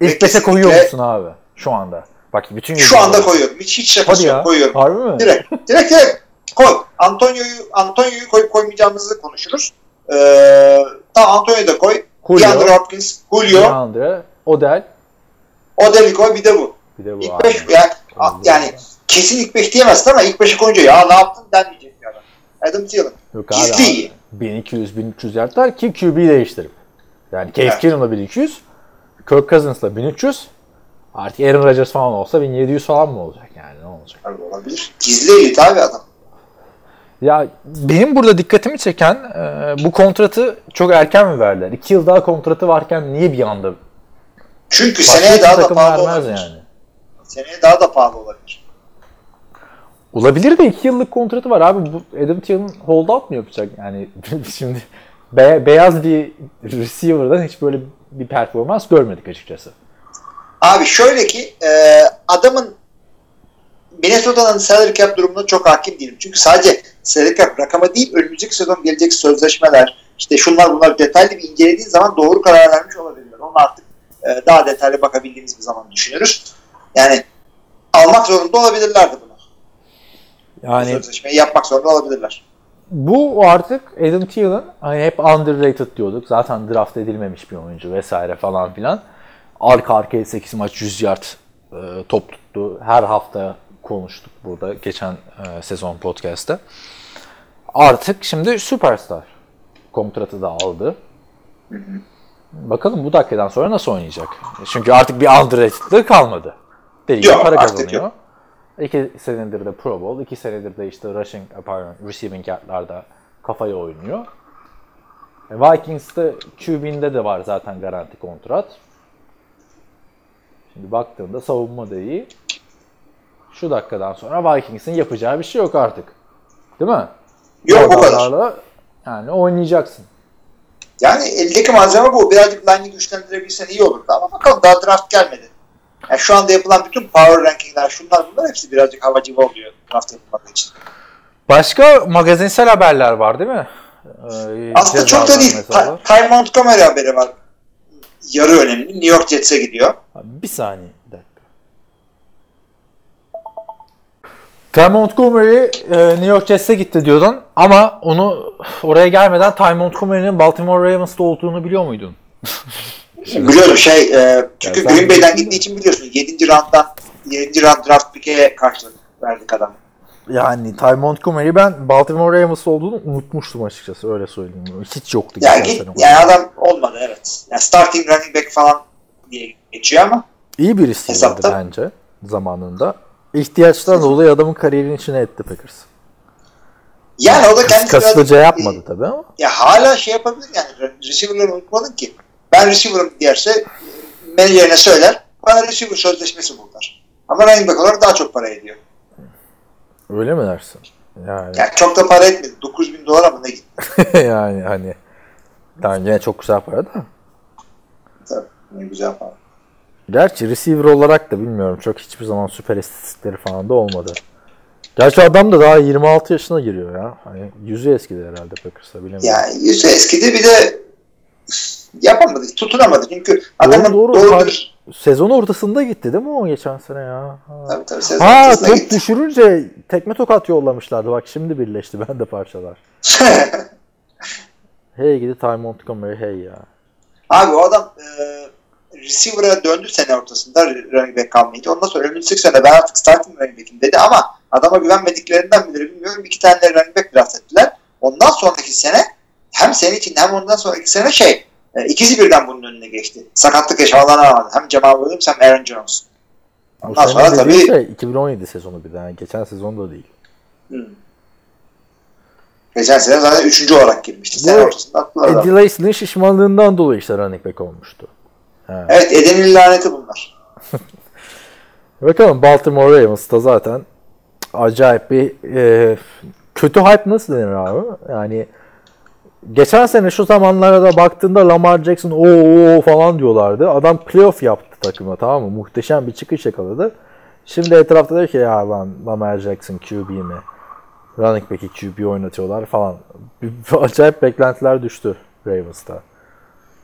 İlk 5'e kesinlikle- koyuyor musun abi? Şu anda. Bak bütün Şu anda koyuyorum. Hiç hiç şakası yok. Koyuyorum. Harbi mi? Direkt. Direkt direkt. Koy. Antonio'yu Antonio'yu koyup koymayacağımızı konuşuruz. Ee, tamam Antonio'yu da koy. Julio. DeAndre Hopkins, Julio, DeAndre, Odell. Odel'i koy bir de bu. Bir de bu İlk. 5 yani, yani kesin ilk 5 diyemezsin ama ilk 5'e koyunca ya ne yaptın denmeyecek bir adam. Adam Thielen. Yok abi, Gizli abi. iyi. 1200-1300 yardlar ki QB değiştirip. Yani Case Evet. Keenum'la 1200, Kirk Cousins'la 1300. Artık Aaron Rodgers falan olsa 1700 falan mı olacak yani ne olacak? Tabii olabilir. Gizli elit abi adam. Ya benim burada dikkatimi çeken e, bu kontratı çok erken mi verdiler? 2 yıl daha kontratı varken niye bir anda Çünkü başka seneye daha da pahalı olabilir. yani? Seneye daha da pahalı olabilir. Olabilir de 2 yıllık kontratı var abi. Bu Adam Thielen hold out mu yapacak? Yani (laughs) şimdi be- beyaz bir receiver'dan hiç böyle bir performans görmedik açıkçası. Abi şöyle ki e, adamın Minnesota'nın salary cap durumuna çok hakim değilim. Çünkü sadece salary cap rakamı değil önümüzdeki sezon gelecek sözleşmeler işte şunlar bunlar detaylı bir incelediğin zaman doğru karar vermiş olabilirler. Onu artık e, daha detaylı bakabildiğimiz bir zaman düşünürüz. Yani almak zorunda olabilirlerdi bunu. Yani sözleşmeyi yapmak zorunda olabilirler. bu artık Adam Thielen hani hep underrated diyorduk. Zaten draft edilmemiş bir oyuncu vesaire falan filan. Arka arkaya 8 maç 100 yard e, top tuttu. Her hafta konuştuk burada geçen e, sezon podcast'te. Artık şimdi süperstar kontratı da aldı. Bakalım bu dakikadan sonra nasıl oynayacak? Çünkü artık bir underrated'lığı kalmadı. Deli Yok, para kazanıyor. yok. İki senedir de Pro Bowl, iki senedir de işte rushing, pardon, receiving yardlarda kafaya oynuyor. E, Vikings'te QB'inde de var zaten garanti kontrat. Şimdi baktığında savunma da iyi. Şu dakikadan sonra Vikings'in yapacağı bir şey yok artık. Değil mi? Yok o kadar. Yani oynayacaksın. Yani eldeki malzeme bu. Birazcık line'i güçlendirebilsen iyi olurdu ama bakalım daha draft gelmedi. Yani şu anda yapılan bütün power rankingler şunlar bunlar hepsi birazcık havacıva oluyor draft yapılmadığı için. Başka magazinsel haberler var değil mi? Ee, Aslında çok da değil. mesela. Ty, Montgomery haberi var. Yarı önemli. New York Jets'e gidiyor. Bir saniye. Bir dakika. Ty Montgomery e, New York Jets'e gitti diyordun ama onu oraya gelmeden Ty Montgomery'nin Baltimore Ravens'ta olduğunu biliyor muydun? (laughs) Biliyorum şey e, çünkü Ya sen Green Bay'den gittiği için biliyorsun 7. round'dan 7. round draft pick'e karşılık verdik adam. Yani Ty Montgomery ben Baltimore Ravens'ta olduğunu unutmuştum açıkçası öyle söyleyeyim. Hiç yoktu. Yani, git, yani adam olmadı evet. Yani starting running back falan diye geçiyor ama İyi bir Hesapta. bence zamanında. İhtiyaçtan dolayı adamın kariyerini içine etti Packers. yani o da kendisi Kasıtlıca biraz- yapmadı tabii ama. Ya hala şey yapabilir yani receiver'ları unutmadın ki. Ben receiver'ım derse menajerine söyler bana receiver sözleşmesi buldular. Ama running back olarak daha çok para ediyor. Öyle mi dersin? Yani, Yani çok da para etmedi. 9 bin dolar ama ne gitti. (laughs) yani hani yani yine çok güzel para da. Tabii. Ne güzel para. Gerçi receiver olarak da bilmiyorum. Çok hiçbir zaman süper istatistikleri falan da olmadı. Gerçi adam da daha 26 yaşına giriyor ya. Hani yüzü eskidi herhalde Packers'a bilemiyorum. Yani yüzü eskidi bir de yapamadı, tutunamadı. Çünkü adamın doğru. doğru, dürüst- Sezon ortasında gitti değil mi o geçen sene ya? Ha, Tabii tabii sezon ha top gitti. düşürünce tekme tokat yollamışlardı. Bak şimdi birleşti (laughs) ben de parçalar. (laughs) Hey gidi Ty Montgomery hey ya. Abi o adam e, receiver'a döndü sene ortasında running back kalmayınca. Ondan sonra önümüzdeki sene ben artık starting running back'im dedi ama adama güvenmediklerinden midir bilmiyorum. İki tane running back draft ettiler. Ondan sonraki sene hem sene için hem ondan sonraki sene şey e, ikisi birden bunun önüne geçti. Sakatlık yaşamalarına rağmen hem Jamal Williams hem Aaron Jones. Ondan sonra tabii şey 2017 sezonu bir de. Yani geçen sezon da değil. hmm. geçen sene zaten üçüncü olarak girmişti. Sene Bu ortasında. Eddie şişmanlığından dolayı işte running back olmuştu. Ha. Evet Eden'in laneti bunlar. (laughs) Bakalım Baltimore Ravens'ta zaten acayip bir e, kötü hype nasıl denir abi? Yani geçen sene şu zamanlara da baktığında Lamar Jackson o falan diyorlardı. Adam playoff yaptı takıma tamam mı? Muhteşem bir çıkış yakaladı. Şimdi etrafta diyor ki ya lan Lamar Jackson QB mi? Running back'i QB oynatıyorlar falan. Acayip beklentiler düştü Ravens'ta.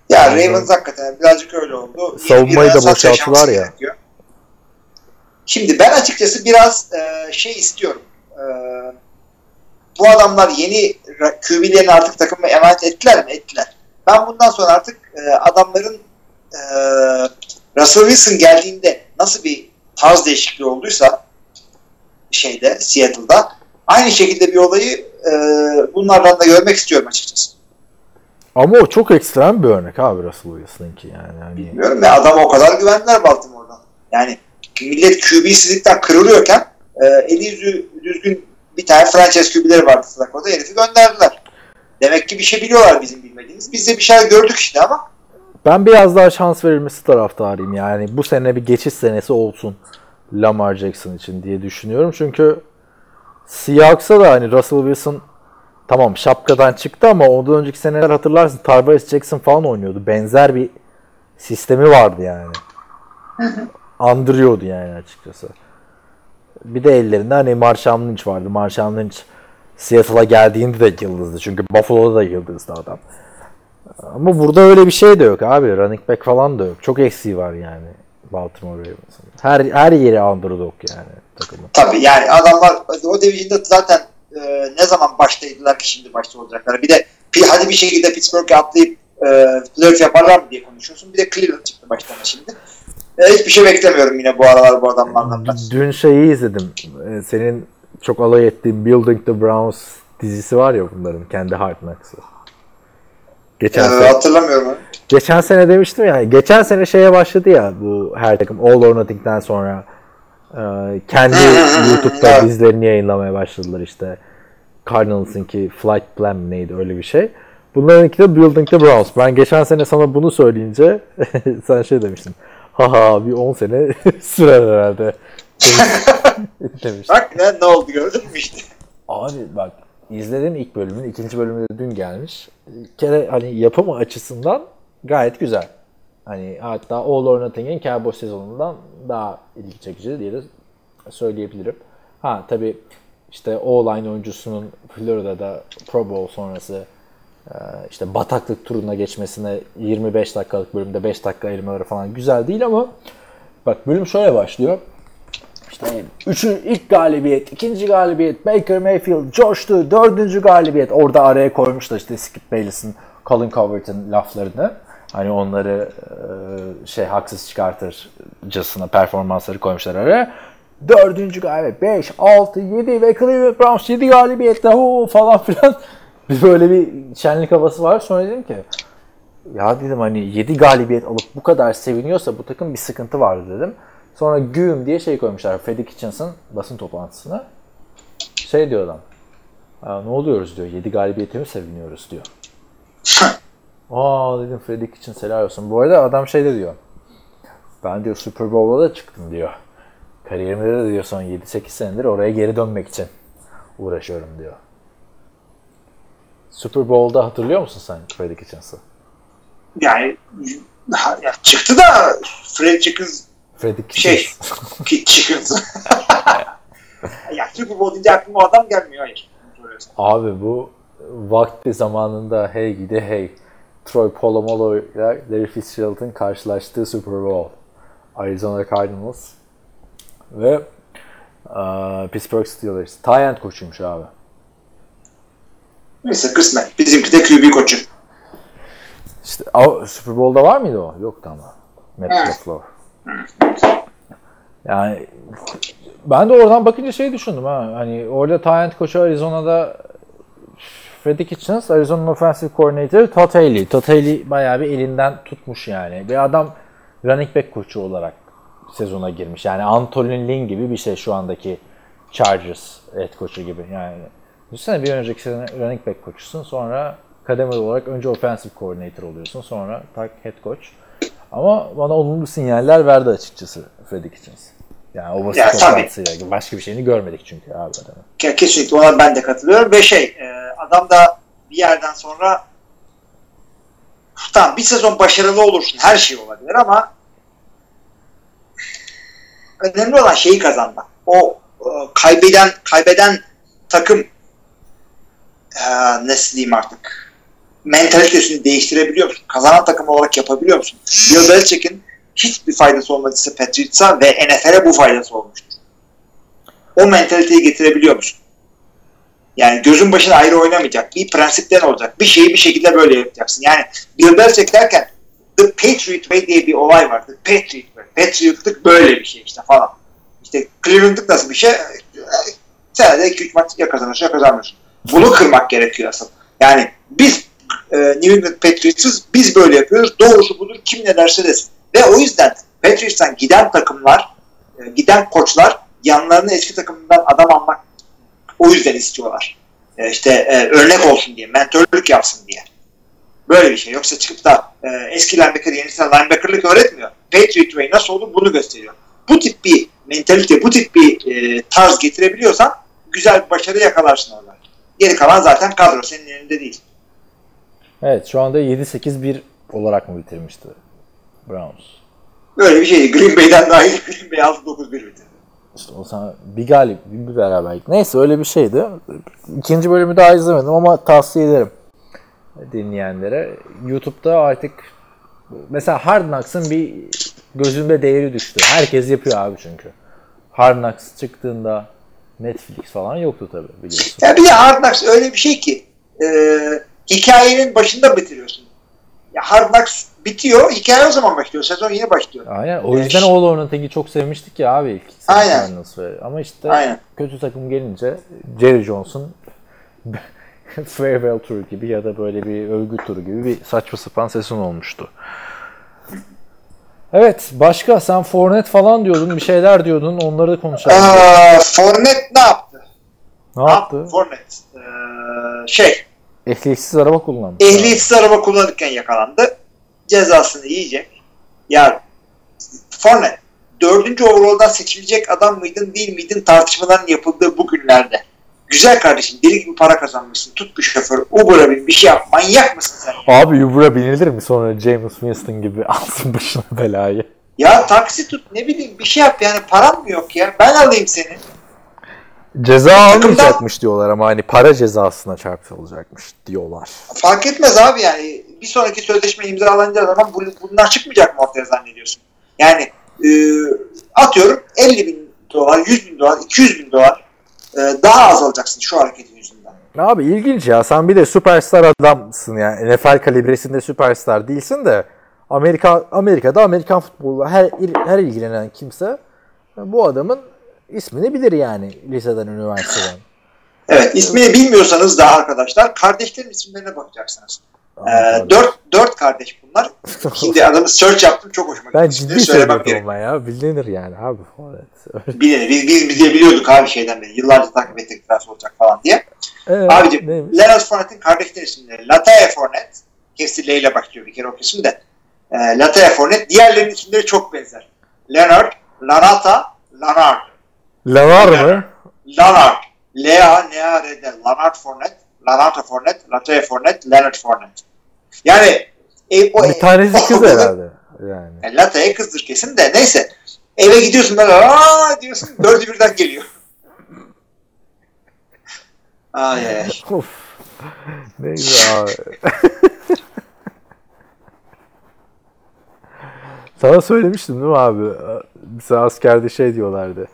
Ya Ravens hakikaten birazcık öyle oldu. Savunmayı da boşalttılar yaşaması ya. gerekiyor. Şimdi ben açıkçası biraz e, şey istiyorum. E, bu adamlar yeni QB'lerini artık takıma emanet ettiler mi? Ettiler. Ben bundan sonra artık e, adamların e, Russell Wilson geldiğinde nasıl bir tarz değişikliği olduysa şeyde Seattle'da aynı şekilde bir olayı e, bunlardan da görmek istiyorum açıkçası. Ama o çok ekstrem bir örnek abi Russell Wilson'ınki yani. yani Bilmiyorum ya adama o kadar güvendiler Baltimore'dan. Yani millet QB'sizlikten kırılıyorken e, eli yüzü düzgün bir tane franchise QB'leri vardı Flacco'da herifi gönderdiler. Demek ki bir şey biliyorlar bizim bilmediğimiz. Biz de bir şey gördük işte ama Ben biraz daha şans verilmesi taraftarıyım. Yani bu sene bir geçiş senesi olsun Lamar Jackson için diye düşünüyorum. Çünkü Seahawks'a da hani Russell Wilson tamam şapkadan çıktı ama ondan önceki seneler hatırlarsın Tarvaris Jackson falan oynuyordu. Benzer bir sistemi vardı yani. (laughs) Andırıyordu yani açıkçası. Bir de ellerinde hani Marshawn Lynch vardı. Marshawn Lynch Seattle'a geldiğinde de yıldızdı. Çünkü Buffalo'da da yıldızdı adam. Ama burada öyle bir şey de yok abi. Running back falan da yok. Çok eksiği var yani Baltimore Ravens'ın. Her, her yeri underdog yani takımı. tabii yani adamlar o division'da zaten e, ne zaman baştaydılar ki şimdi başta olacaklar. Bir de hadi bir şekilde Pittsburgh'e atlayıp e, playoff yaparlar mı diye konuşuyorsun. Bir de Cleveland çıktı başlarına şimdi. E, hiçbir şey beklemiyorum yine bu aralar bu adamlardan. ben. Dün şeyi izledim. Ee, Senin çok alay ettiğin Building the Browns dizisi var ya bunların kendi Hard Knocks'ı. Geçen E, sene, hatırlamıyorum geçen sene demiştim ya. Geçen sene şeye başladı ya bu her takım All or Nothing'den sonra e, kendi YouTube'da dizilerini yayınlamaya başladılar işte. Cardinals'ınki Flight Plan neydi öyle bir şey. Bunlarınki de Building the Browns. Ben geçen sene sana bunu söyleyince (laughs) sen şey demiştin. Haha bir 10 sene (laughs) sürer herhalde. (laughs) demiştin. Bak ne, ne oldu gördün mü işte. Abi bak izledim ilk bölümün. ikinci bölümü de dün gelmiş. Bir kere hani yapım açısından gayet güzel. Hani hatta All or Nothing'in Cowboys sezonundan daha ilgi çekici diye de söyleyebilirim. Ha tabi işte O-line oyuncusunun Florida'da Pro Bowl sonrası işte bataklık turuna geçmesine 25 dakikalık bölümde 5 dakika ayırmaları falan güzel değil ama bak bölüm şöyle başlıyor. İşte üçü, ilk galibiyet, ikinci galibiyet, Baker Mayfield coştu, dördüncü galibiyet. Orada araya koymuşlar işte Skip Bayless'in, Colin Cowherd'in laflarını. Hani onları e, şey haksız çıkartırcasına performansları koymuşlar araya. Dördüncü galibiyet, 5, 6, 7 ve Cleveland Browns 7 galibiyetle ho falan filan. Bir böyle bir şenlik havası var. Sonra dedim ki ya dedim hani 7 galibiyet alıp bu kadar seviniyorsa bu takım bir sıkıntı vardı dedim. Sonra güğüm diye şey koymuşlar Freddie Kitchens'ın basın toplantısına. Şey diyor adam. "Aa, ne oluyoruz diyor. 7 galibiyete mi seviniyoruz diyor. (laughs) Aa dedim Freddie Kitchens helal olsun. Bu arada adam şey de diyor. Ben diyor Super Bowl'a da çıktım diyor. Kariyerimde de diyor son 7-8 senedir oraya geri dönmek için uğraşıyorum diyor. Super Bowl'da hatırlıyor musun sen Freddie Kitchens'ı? Yani ha- ya çıktı da Fred Chickens Freddie Şey. Kitchens. ki Chickens. (laughs) ya Super Bowl deyince aklıma o adam gelmiyor. Hayır. Abi bu vakti zamanında hey gidi hey Troy Polamalu ile Larry Fitzgerald'ın karşılaştığı Super Bowl. Arizona Cardinals ve eee, Pittsburgh Steelers. Ty koçuymuş abi. Neyse kısmet. Bizimki de QB koçu. İşte o, Super Bowl'da var mıydı o? Yoktu ama. Matt. LaFleur. Yani ben de oradan bakınca şey düşündüm ha. Hani orada Ty koçu Arizona'da Freddie Kitchens, Arizona'nın offensive coordinator Todd Haley. Todd Haley bayağı bir elinden tutmuş yani. Bir adam running back koçu olarak sezona girmiş. Yani Antonin Lynn gibi bir şey şu andaki Chargers head koçu gibi. Yani düşünsene bir önceki sene running back koçusun. Sonra kademeli olarak önce offensive coordinator oluyorsun. Sonra tak head coach. Ama bana olumlu sinyaller verdi açıkçası Freddie Kitchens. Yani o basın Ya, toplantısıyla. Başka bir şeyini görmedik çünkü abi adamın. Ke- Kesinlikle ona ben de katılıyorum. Ve şey e, adam da bir yerden sonra tamam bir sezon başarılı olursun. Her şey olabilir ama önemli olan şeyi kazanmak. O e, kaybeden kaybeden takım e, nasıl diyeyim artık mentalitesini değiştirebiliyor musun? Kazanan takım olarak yapabiliyor musun? Bill Belichick'in hiçbir faydası olmadıysa Patriots'a ve NFL'e bu faydası olmuştur. O mentaliteyi getirebiliyor musun? Yani gözün başına ayrı oynamayacak. Bir prensipten olacak. Bir şeyi bir şekilde böyle yapacaksın. Yani Bill Belichick derken The Patriot Way diye bir olay var. The Patriot Way. Patriotlık böyle bir şey işte falan. İşte Cleveland'lık nasıl bir şey? Senede 2-3 maç ya kazanırsın ya kazanmıyorsun. Bunu kırmak gerekiyor asıl. Yani biz e, New England Patriots'ız biz böyle yapıyoruz. Doğrusu budur. Kim ne derse desin. Ve o yüzden Patriots'tan giden takımlar, e, giden koçlar yanlarına eski takımından adam almak o yüzden istiyorlar. E, işte e, örnek olsun diye, mentörlük yapsın diye. Böyle bir şey. Yoksa çıkıp da e, eski linebacker yenisine linebackerlık öğretmiyor. Patriot Way nasıl olur bunu gösteriyor. Bu tip bir mentalite, bu tip bir e, tarz getirebiliyorsan güzel bir başarı yakalarsın orada. Geri kalan zaten kadro senin elinde değil. Evet şu anda 7-8-1 olarak mı bitirmişti Browns? Böyle bir şey. Green Bay'den dahil (laughs) Green Bay 6-9-1 bitirdi. İşte o sana bir galip, bir beraberlik. Neyse öyle bir şeydi. İkinci bölümü daha izlemedim ama tavsiye ederim dinleyenlere. YouTube'da artık mesela Hard Knocks'ın bir gözümde değeri düştü. Herkes yapıyor abi çünkü. Hard Knocks çıktığında Netflix falan yoktu tabii biliyorsun. Ya bir de Hard Knocks öyle bir şey ki e, hikayenin başında bitiriyorsun. Ya Hard Knocks bitiyor, hikaye o zaman başlıyor. Sezon yeni başlıyor. Aynen. O yüzden All or Nothing'i çok sevmiştik ya abi ilk. Aynen. Ama işte Aynen. kötü takım gelince Jerry Jones'un (laughs) Farewell Tour gibi ya da böyle bir övgü turu gibi bir saçma sapan sezon olmuştu. Evet. Başka sen Fornet falan diyordun. Bir şeyler diyordun. Onları da konuşalım. Aa, Fournette ne yaptı? ne yaptı? Fournette. Ee, şey, Ehliyetsiz araba kullandı. ehliyetsiz araba kullanırken yakalandı. Cezasını yiyecek. Ya Fournette, dördüncü overall'dan seçilecek adam mıydın değil miydin tartışmaların yapıldığı bu günlerde. Güzel kardeşim deli gibi para kazanmışsın. Tut bir şoför, Uber'a bin bir şey yap. Manyak mısın sen? Abi Uber'a binilir mi sonra James Winston gibi (laughs) alsın başına belayı? Ya taksi tut ne bileyim bir şey yap yani param mı yok ya? Ben alayım seni. Ceza almayacakmış diyorlar ama hani para cezasına çarptırılacakmış diyorlar. Fark etmez abi yani. Bir sonraki sözleşme imzalanacağı zaman bu- bunlar çıkmayacak mı ortaya zannediyorsun? Yani e, atıyorum 50 bin dolar, 100 bin dolar, 200 bin dolar daha az alacaksın şu hareketin yüzünden. Abi ilginç ya. Sen bir de süperstar adamsın yani. NFL kalibresinde süperstar değilsin de Amerika Amerika'da Amerikan futbolu her her ilgilenen kimse bu adamın ismini bilir yani liseden üniversiteden. Evet ismini bilmiyorsanız da arkadaşlar kardeşlerin isimlerine bakacaksınız. Ee, dört, dört kardeş bunlar. (laughs) Şimdi adamı search yaptım çok hoşuma gitti. Ben ciddi gerek. ama ya. Bilinir yani abi. Evet. Bilinir. Biz, biz, biz biliyorduk abi şeyden beri. Yıllarca takip ettik transfer olacak falan diye. Evet, Abicim neymiş? Leonard Fournette'in kardeşler isimleri. Lataye Fournette. Hepsi L ile başlıyor bir kere o kesim de. E, Lataye Fournette. Diğerlerinin isimleri çok benzer. Leonard, Lanata, Lanard. Lavar mı? Lanard. L-A-N-A-R-D. Lanard Fournette. Lanata Fournette. Lataye Fournette. Leonard Fournette. Yani e, o, Bir tanesi kız herhalde. Yani. Yani Lata'ya kızdır kesin de neyse. Eve gidiyorsun böyle aa diyorsun dördü birden geliyor. Ay ay. Of. (laughs) Neyse abi. (laughs) Sana söylemiştim değil mi abi? Bize askerde şey diyorlardı.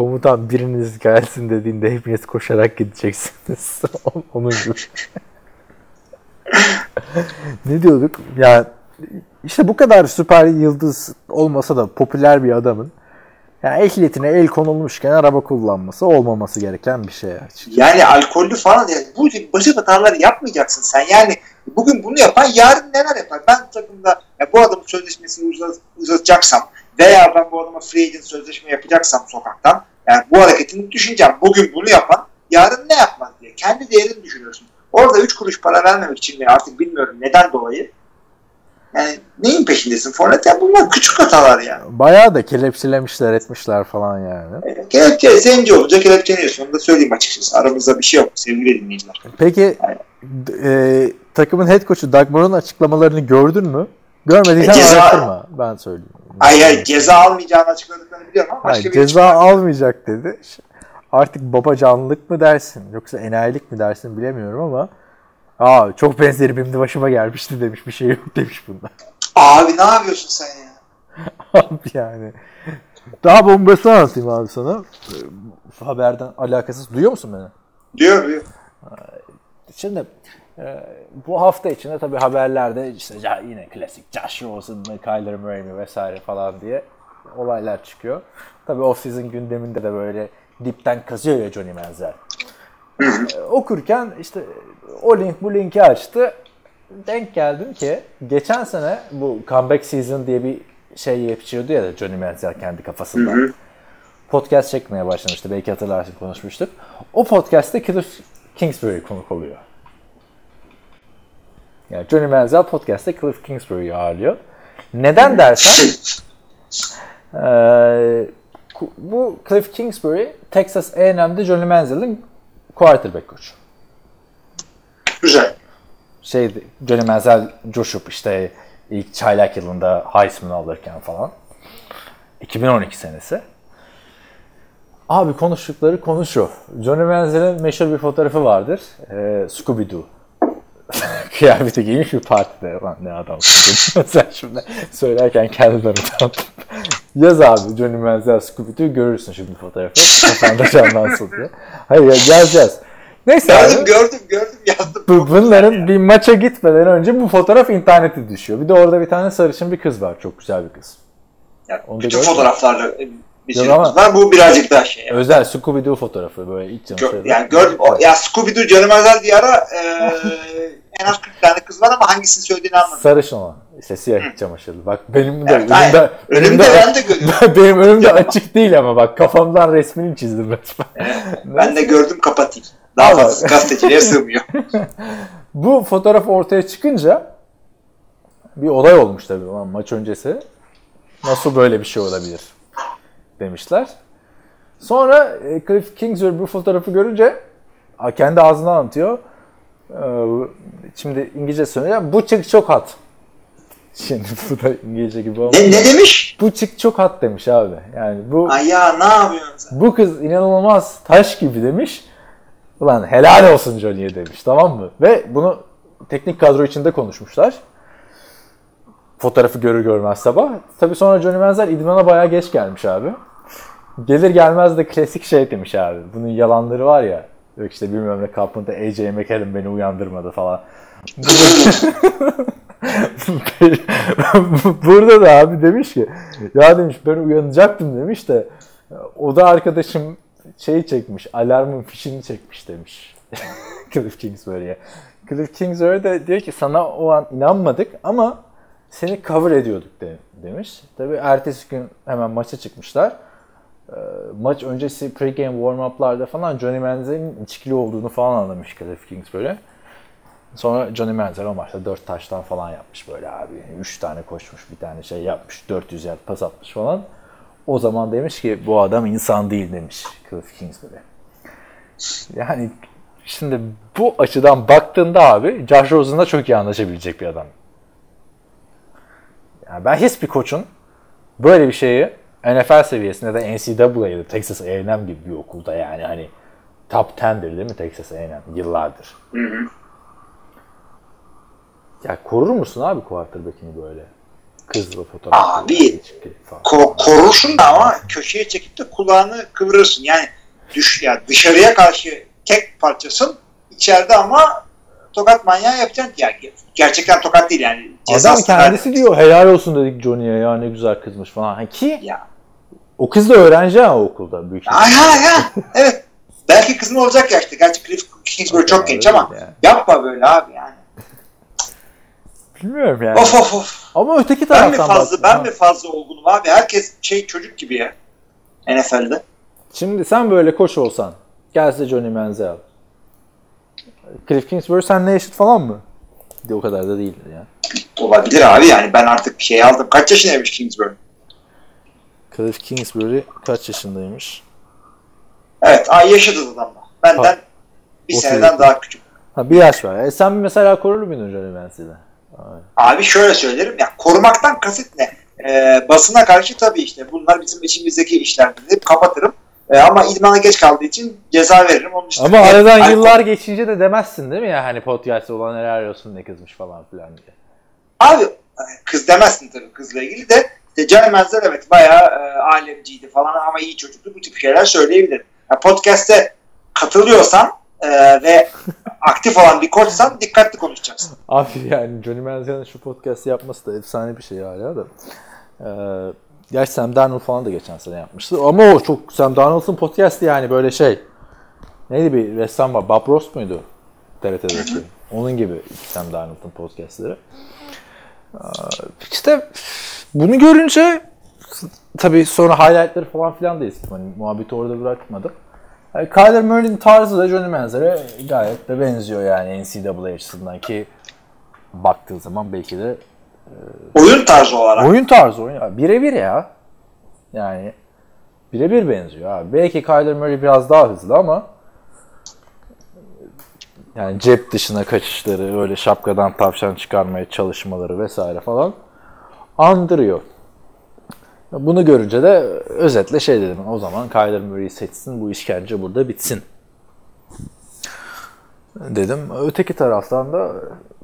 Komutan biriniz gelsin dediğinde hepiniz koşarak gideceksiniz. (laughs) Onun gibi. (laughs) ne diyorduk? Yani işte bu kadar süper yıldız olmasa da popüler bir adamın yani ehliyetine el konulmuşken araba kullanması olmaması gereken bir şey açıkçası. Yani alkollü falan yani bu basit hataları yapmayacaksın sen. Yani bugün bunu yapan yarın neler yapar? Ben takımda ya bu adamın sözleşmesini uzat, uzatacaksam veya ben bu adama free agent sözleşme yapacaksam sokaktan yani bu hareketini düşüneceğim. Bugün bunu yapan yarın ne yapmaz diye. Kendi değerini düşünüyorsun. Orada 3 kuruş para vermemek için mi artık bilmiyorum neden dolayı. Yani neyin peşindesin Fornet? Ya bunlar küçük hatalar yani. Bayağı da kelepçelemişler etmişler falan yani. Kelepçe zenci olunca kelepçeliyorsun. Onu da söyleyeyim açıkçası. Aramızda bir şey yok sevgili dinleyiciler. Peki e, takımın head coach'u Doug Marrone'un açıklamalarını gördün mü? Görmediysen E, ceza- araştırma. Ben söyleyeyim. Ay ay ceza almayacağını açıkladıklarını biliyorum ama başka Hayır, bir ceza almayacak dedi. Artık babacanlık mı dersin yoksa enayilik mi dersin bilemiyorum ama Aa çok benzeri benim de başıma gelmişti demiş. Bir şey yok demiş bunda. Abi ne yapıyorsun sen ya? (laughs) Abi yani. Daha bombasını anlatayım abi sana. Ee, Haberden alakasız. Duyuyor musun beni? Diyor diyor. Şimdi e, bu hafta içinde tabii haberlerde işte yine klasik Josh Rosen mı, Kyler Murray mi vesaire falan diye olaylar çıkıyor. Tabii off-season gündeminde de böyle dipten kazıyor ya Johnny Manziel. (clears throat) Okurken işte o link bu linki açtı. Denk geldim ki geçen sene bu comeback season diye bir şey yapıyordu ya Johnny Manziel kendi kafasında. Podcast çekmeye başlamıştı. Belki hatırlarsın konuşmuştuk. O podcast'te Cliff Kingsbury konuk oluyor. Yani Johnny Manziel podcast'te Cliff Kingsbury'yi ağırlıyor. Neden dersen ku- bu Cliff Kingsbury Texas A&M'de Johnny Manziel'in quarterback koçu. Güzel. Şey Johnny Manziel coşup işte ilk çaylak yılında Heisman alırken falan. 2012 senesi. Abi konuştukları konu şu. Johnny Manziel'in meşhur bir fotoğrafı vardır. Ee, Scooby-Doo. (laughs) Kıyafeti giymiş bir partide. Lan ne adamsın. (laughs) Sen şimdi söylerken kendimden utandım. Yaz abi Johnny Manziel Scooby-Doo görürsün şimdi fotoğrafı. Kafanda canlansın diye. Hayır ya yazacağız. Neyse abi. Gördüm gördüm gördüm yazdım. Bu- bunların bir maça gitmeden önce bu fotoğraf internete düşüyor. Bir de orada bir tane sarışın bir kız var. Çok güzel bir kız. Yani Onu bütün gördüm. fotoğraflarla bir kız var. Bu birazcık daha şey. Yani, Özel Scooby-Doo fotoğrafı böyle ilk canı Gör- yani gördüm. O, ya Scooby-Doo Canım Özel diye ara e, (laughs) en az 40 tane kız var ama hangisini söylediğini anlamadım. Sarışın olan. İşte siyah iç çamaşırlı. Bak benim de Evet, aynen. önümde, Önümde ben de görüyorum. (laughs) benim önümde açık değil ama bak kafamdan resmini çizdim resmen. (laughs) Ben de gördüm kapatayım. Daha fazla gazeteciliğe (laughs) sığmıyor. Bu fotoğraf ortaya çıkınca bir olay olmuş tabii ulan maç öncesi. Nasıl böyle bir şey olabilir demişler. Sonra e, Cliff Kingsbury bu fotoğrafı görünce kendi ağzından anlatıyor. Ee, Şimdi İngilizce söylüyor. Bu çık çok hot. Şimdi (laughs) bu da İngilizce gibi olmuş. ne, ne demiş? Bu çık çok hot demiş abi. Yani bu Ay ya ne yapıyorsun sen? bu kız inanılmaz taş gibi demiş. Ulan helal olsun Johnny'ye demiş tamam mı? Ve bunu teknik kadro içinde konuşmuşlar. Fotoğrafı görür görmez sabah. Tabii sonra Johnny Manziel idmana bayağı geç gelmiş abi. Gelir gelmez de klasik şey demiş abi. Bunun yalanları var ya. Yok işte bilmem ne kapında AJ McCallum beni uyandırmadı falan. (laughs) Burada da abi demiş ki ya demiş ben uyanacaktım demiş de o da arkadaşım şeyi çekmiş alarmın fişini çekmiş demiş. (laughs) Cliff Kingsbury'e. Cliff Kingsbury de diyor ki sana o an inanmadık ama seni cover ediyorduk de, demiş. Tabi ertesi gün hemen maça çıkmışlar. Ee, maç öncesi pregame warm-up'larda falan Johnny Manziel'in içkili olduğunu falan anlamış Cliff Kingsbury. Sonra Johnny Manziel o maçta 4 taştan falan yapmış böyle abi. 3 tane koşmuş, bir tane şey yapmış, 400 yard pas atmış falan. O zaman demiş ki bu adam insan değil demiş Cliff Kingsbury. Yani şimdi bu açıdan baktığında abi Josh Rosen'la çok iyi anlaşabilecek bir adam. Yani ben hiçbir koçun böyle bir şeyi NFL seviyesinde de NCAA'de Texas A&M gibi bir okulda yani hani top 10'dir değil mi Texas A&M yıllardır. Ya korur musun abi quarterback'ini böyle? Kızla fotoğraf. Abi, Ko- korursun da ama köşeye çekip de kulağını kıvırırsın. Yani düş ya dışarıya karşı tek parçasın. içeride ama tokat manyağı yapacaksın ki. Yani gerçekten tokat değil yani. Adam kendisi vermek. diyor helal olsun dedik Johnny'ye ya ne güzel kızmış falan. Ha, ki Ya. o kız da öğrenci ha okulda büyük Ay ha ya. Evet. Belki kızın olacak yaşta. Gerçi Cliff Kingsbury çok genç ama Yani. yapma böyle abi yani. Bilmiyorum yani. Of of of. Ama öteki Ben mi taraftan fazla ben mi fazla olgunum abi? Herkes şey çocuk gibi ya. NFL'de. Şimdi sen böyle koç olsan gelse Johnny Manziel. Cliff Kingsbury senle eşit falan mı? De o kadar da değildir ya. Olabilir abi yani ben artık bir şey aldım. Kaç yaşındaymış Kingsbury? Cliff Kingsbury kaç yaşındaymış? Evet ay yaşadı adamla. Benden Ha. bir O seneden sebepten. daha küçük. Ha bir yaş var. E sen mesela korur muydun Johnny Manziel'i? Abi şöyle söylerim ya korumaktan kasıt ne? Ee, basına karşı tabii işte bunlar bizim içimizdeki işlerdir deyip kapatırım. Ee, ama idmana geç kaldığı için ceza veririm. Onun Ama aradan Alkol- yıllar geçince de demezsin değil mi ya hani podcast olan helal olsun ne kızmış falan filan diye. Abi kız demezsin tabii kızla ilgili de işte Menzel evet bayağı e, alemciydi falan ama iyi çocuktu bu tip şeyler söyleyebilirim. Ya, podcast'te katılıyorsan e, ve (laughs) aktif olan bir koçsan dikkatli konuşacaksın. Abi yani Johnny Manziel'in şu podcast'i yapması da efsane bir şey hala da. Ee, gerçi Sam Darnold falan da geçen sene yapmıştı. Ama o çok Sam Darnold'un podcast'i yani böyle şey. Neydi bir ressam var? Bob Ross muydu? TRT'deki. Onun gibi Sam Darnold'un podcast'leri. İşte bunu görünce tabii sonra highlightları falan filan da izledim. Hani muhabbeti orada bırakmadım. Yani Kyler Murray'nin tarzı da Johnny Manziel'e gayet de benziyor yani NCAA açısından ki baktığı zaman belki de Oyun tarzı olarak. oyun tarzı oyun birebir ya. Yani birebir benziyor abi. Belki Kyler Murray biraz daha hızlı ama yani cep dışına kaçışları, öyle şapkadan tavşan çıkarmaya çalışmaları vesaire falan andırıyor. Bunu görünce de özetle şey dedim. O zaman Kyler Murray'i seçsin, bu işkence burada bitsin. Dedim. Öteki taraftan da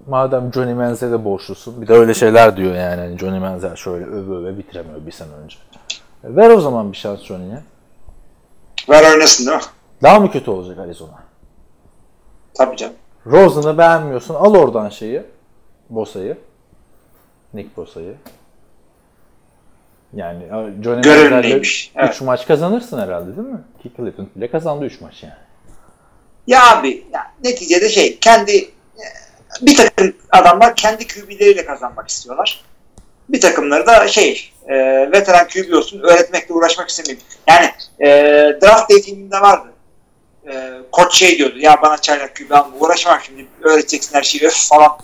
madem Johnny Manziel'e borçlusun, bir de öyle şeyler diyor yani. Hani Johnny Manziel şöyle öve öve bitiremiyor bir sene önce. E, Ver o zaman bir şans Johnny'ye. Ver oynasın değil mi? Daha mı kötü olacak Arizona? Tabii canım. Rosen'ı beğenmiyorsun. Al oradan şeyi. Bosa'yı. Nick Bosa'yı. Yani Johnny Manziel'le neymiş? 3 Evet. maç kazanırsın herhalde değil mi? Ki Cleveland bile kazandı 3 maç yani. Ya abi ya, neticede şey kendi e, bir takım adamlar kendi QB'leriyle kazanmak istiyorlar. Bir takımları da şey e, veteran QB olsun öğretmekle uğraşmak istemiyor. Yani e, draft day filminde vardı. E, koç şey diyordu ya bana çaylak QB alma uğraşamam şimdi öğreteceksin her şeyi öf falan.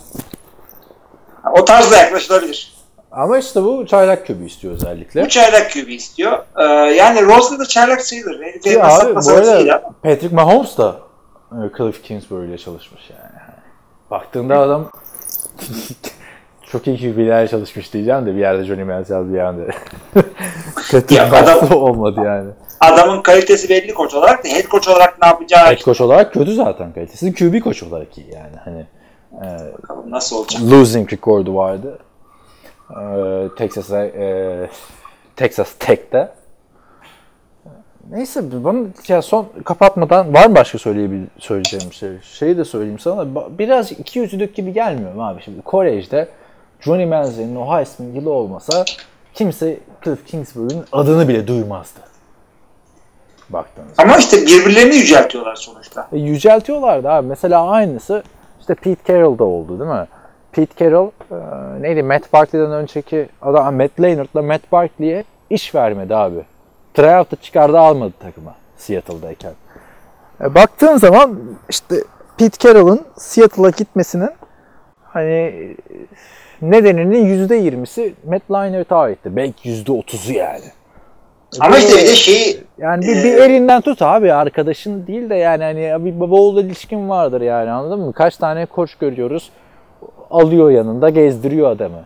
O tarzda yaklaşılabilir. Ama işte bu çaylak kübü istiyor özellikle. Bu çaylak QB istiyor. E, yani Rose'da da çaylak sayılır. Elma abi bu arada. Patrick Mahomes da Cliff Kingsbury ile çalışmış yani. Baktığında adam (laughs) çok iyi QB'lerle çalışmış diyeceğim de bir yerde Johnny Manziel bir yerde. (laughs) Patrick Ya adam- olmadı yani. Adamın kalitesi belli koç olarak da head koç olarak ne yapacağı Head coach olarak kötü zaten kalitesi. QB koç olarak iyi yani. Hani bakalım nasıl olacak. losing rekordu vardı. Ee, Texas'a e, Texas Tech'te. Neyse bana ya son kapatmadan var mı başka söyleyebil söyleyeceğim bir şey? Şeyi de söyleyeyim sana. Biraz iki yüzlülük gibi gelmiyor mu abi? Şimdi kolejde Johnny Manziel'in o Heisman yılı olmasa kimse Cliff Kingsbury'nin adını bile duymazdı. Baktığınız Ama işte birbirlerini yüceltiyorlar sonuçta. E, yüceltiyorlardı abi. Mesela aynısı işte Pete Carroll'da oldu değil mi? Pete Carroll e, neydi Matt Barkley'den önceki adam Matt Leinart'la Matt Barkley'e iş vermedi abi. Tryout'ta çıkardı almadı takıma Seattle'dayken. E, baktığın zaman işte Pete Carroll'ın Seattle'a gitmesinin hani e, nedeninin %20'si Matt Leinart'a aitti. Belki %30'u yani. Ama işte bir de şeyi Yani bir, bir elinden tut abi arkadaşın değil de yani hani bir baba oğul ilişkin vardır yani anladın mı? Kaç tane koç görüyoruz alıyor yanında gezdiriyor adamı.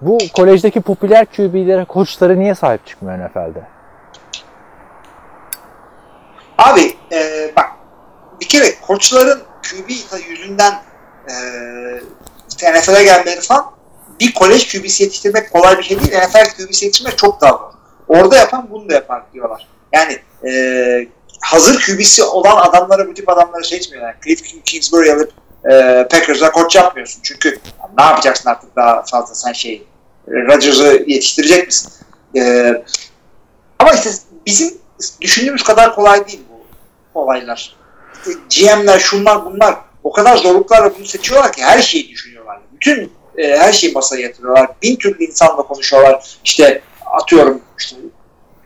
Bu kolejdeki popüler QB'lere koçları niye sahip çıkmıyor NFL'de? Abi e, bak bir kere koçların QB yüzünden e, NFL'e gelmeleri falan bir kolej QB'si yetiştirmek kolay bir şey değil. NFL QB'si yetiştirmek çok daha zor. Orada yapan bunu da yapar diyorlar. Yani e, hazır QB'si olan adamları bu tip adamları seçmiyorlar. Yani Cliff Kingsbury alıp e, Packers'a koç yapmıyorsun. Çünkü ne yapacaksın artık daha fazla sen şey Rodgers'ı yetiştirecek misin? E, ama işte bizim düşündüğümüz kadar kolay değil olaylar. GM'ler, şunlar bunlar o kadar zorluklarla bunu seçiyorlar ki her şeyi düşünüyorlar. Bütün e, her şeyi masaya yatırıyorlar. Bin türlü insanla konuşuyorlar. İşte atıyorum işte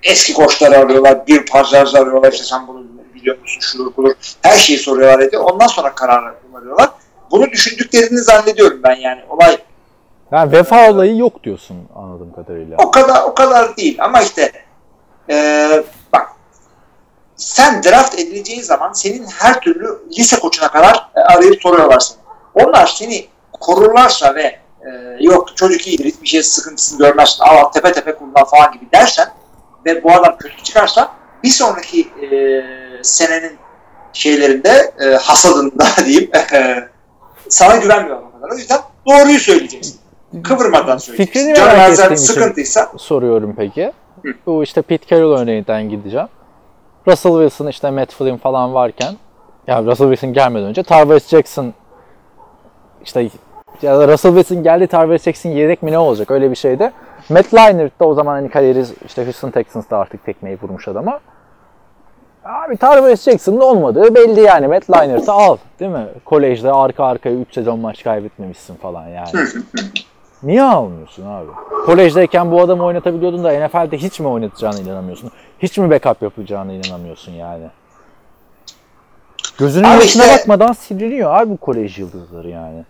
eski koçları arıyorlar, bir parçacı arıyorlar. İşte sen bunu biliyor musun, şudur budur. Her şeyi soruyorlar ediyor. Ondan sonra karar varıyorlar. Bunu düşündüklerini zannediyorum ben yani. Olay Yani vefa olayı yok diyorsun anladığım kadarıyla. o kadar o kadar değil ama işte e, sen draft edileceğin zaman senin her türlü lise koçuna kadar e, arayıp soruyorlar seni. Onlar seni korurlarsa ve e, yok çocuk iyidir hiçbir şey sıkıntısını görmezsin al tepe tepe kullan falan gibi dersen ve bu adam kötü çıkarsa bir sonraki e, senenin şeylerinde e, hasadında (laughs) diyeyim e, sana güvenmiyorlar o kadar. O yüzden doğruyu söyleyeceksin. Kıvırmadan söyleyeceksin. Fikrini merak ettiğim için- sıkıntıysa Soruyorum peki. Hı. Bu işte Pete Carroll örneğinden gideceğim. Russell Wilson işte Matt Flynn falan varken ya Russell Wilson gelmeden önce Tarvis Jackson işte ya da Russell Wilson geldi Tarvis Jackson yedek mi ne olacak öyle bir şeyde. Matt Leinart da o zaman hani kariyeri işte Houston Texans'da artık tekmeyi vurmuş adama. Abi Tarvis Jackson'ın olmadığı belli yani. Matt Leinart'ı al değil mi? Kolejde arka arkaya 3 sezon maç kaybetmemişsin falan yani. Niye almıyorsun abi? Kolejdeyken bu adamı oynatabiliyordun da NFL'de hiç mi oynatacağına inanamıyorsun? Hiç mi backup yapacağına inanamıyorsun yani? Gözünün Abi yaşına işte- bakmadan siliniyor abi bu kolej yıldızları yani.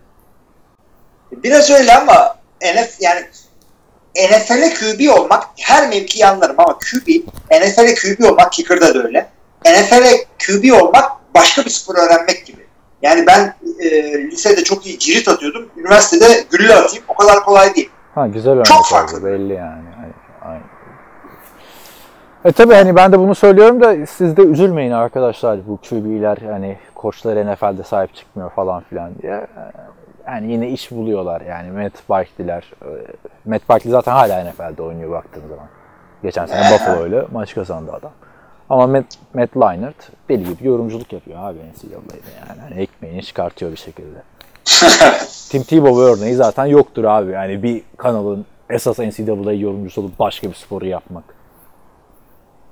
Biraz öyle ama NF yani NFL'e QB olmak her mevkiyi anlarım ama QB NFL'e QB olmak kicker'da da öyle. NFL'e QB olmak başka bir spor öğrenmek gibi. Yani ben e, lisede çok iyi cirit atıyordum. Üniversitede gülle atayım. O kadar kolay değil. Ha güzel örnek Çok oldu, farklı. belli yani. Aynen. E tabi hani ben de bunu söylüyorum da siz de üzülmeyin arkadaşlar bu QB'ler hani koçlar NFL'de sahip çıkmıyor falan filan diye. Yani yine iş buluyorlar yani Matt Barkley'ler. e, Matt Barkley zaten hala NFL'de oynuyor baktığın zaman. Geçen sene Buffalo'yla maç kazandı adam. Ama Matt, Matt Leinart deli gibi yorumculuk yapıyor abi NCAA'de yani. Hani ekmeğini çıkartıyor bir şekilde. (laughs) Tim Tebow örneği zaten yoktur abi. Yani bir kanalın esas NCAA yorumcusu olup başka bir sporu yapmak.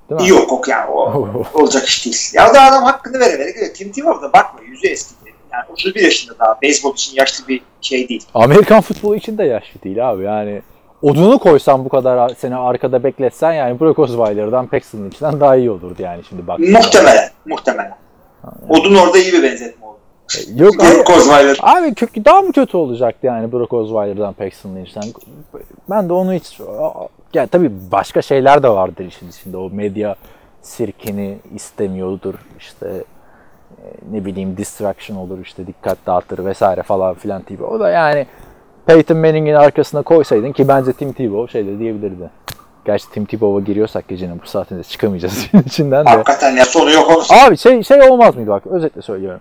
Değil mi? Yok yok yani o (laughs) olacak iş değil. Ya da adam hakkını vere vere gidiyor. Tim Tebow da bakma yüzü eski. Yani 31 yaşında daha. Beyzbol için yaşlı bir şey değil. Amerikan futbolu için de yaşlı değil abi. Yani odunu koysan bu kadar seni arkada bekletsen yani Brock Osweiler'dan Paxton'ın içinden daha iyi olurdu yani şimdi bak. Muhtemelen. Muhtemelen. Odun orada iyi bir benzetme oldu. Yok (laughs) abi. Brock Osweiler. Abi kök daha mı kötü olacaktı yani Brock Osweiler'dan Paxton'ın içinden? Ben de onu hiç... Ya tabii başka şeyler de vardır işin içinde. O medya sirkini istemiyordur. İşte e, ne bileyim distraction olur işte dikkat dağıtır vesaire falan filan gibi. O da yani Peyton Manning'in arkasına koysaydın ki bence Tim Tebow şey de diyebilirdi. Gerçi Tim Tebow'a giriyorsak gecenin bu saatinde çıkamayacağız (laughs) içinden de. Hakikaten ya sonu yok onun. Abi şey şey olmaz mıydı bak özetle söylüyorum.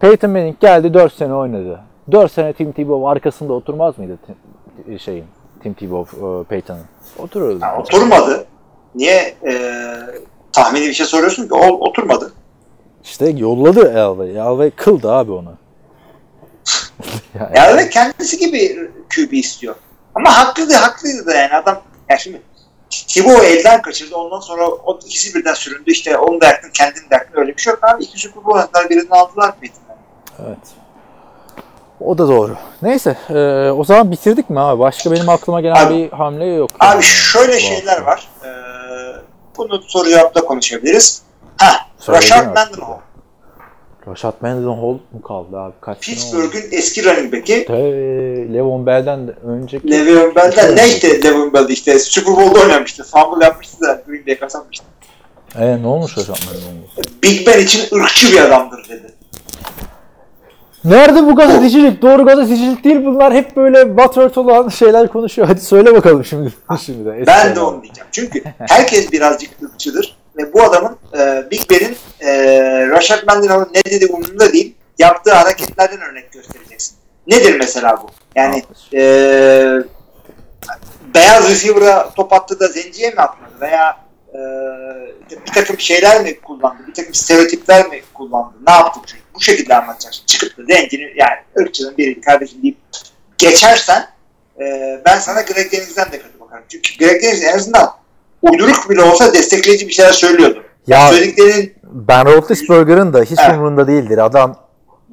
Peyton Manning geldi 4 sene oynadı. 4 sene Tim Tebow arkasında oturmaz mıydı Tim, şeyin Tim Tebow e, Peyton'ın? Otururdu. Oturmadı. Niye? Ee, tahmini bir şey soruyorsun ki o oturmadı. İşte yolladı Elway. Elway kıldı abi onu. (laughs) yani, Yani kendisi gibi QB istiyor. Ama haklıydı, haklıydı da yani adam ya şimdi Thibaut elden kaçırdı. Ondan sonra o ikisi birden süründü. İşte onu da yaktın, kendini de yaktın. Öyle bir şey yok abi. İki Super Bowl oynadılar. Birini aldılar Metin'den. Evet. O da doğru. Neyse e, o zaman bitirdik mi abi? Başka benim aklıma gelen Abi- bir hamle yok. Abi yani şöyle bu şeyler hafta. var. Ee, bunu soru cevapta konuşabiliriz. Ha, Rashad? Mendenhall. Rashad Mendenhall mu kaldı abi? Kaç? Pittsburgh'ün eski running back'i. Te, Levon Bell'den de önceki Le'Veon Bell'den ne işte Le'Veon Bell işte Super Bowl'da oynamıştı. Fumble yapmıştı da Green Bay kazanmıştı. E, ne olmuş Rashad Mendenhall? Big Ben için ırkçı bir adamdır dedi. Nerede bu gazetecilik? Doğru gazetecilik değil bunlar. Hep böyle butthurt olan şeyler konuşuyor. Hadi söyle bakalım şimdi. şimdi de. Ben de onu diyeceğim. Çünkü herkes birazcık ırkçıdır. Ve bu adamın e, Big Ben'in e, Rashad Mendenhall'ın ne dediği umurunda değil. Yaptığı hareketlerden örnek göstereceksin. Nedir mesela bu? Yani e, beyaz receiver'a top attı da zenciye mi atmadı? Veya e, bir takım şeyler mi kullandı? Bir takım stereotipler mi kullandı? Ne yaptı çocuk? Bu şekilde anlatacaksın. Çıkıp da zencinin yani ırkçının biri kardeşim deyip geçersen e, ben sana Greg Dennis'den de kötü bakarım. Çünkü Greg Dennis en azından uyduruk bile olsa destekleyici bir şeyler söylüyordu. Ya Söylediklerinin Ben Roethlisberger'ın da hiç Evet. umurunda değildir. Adam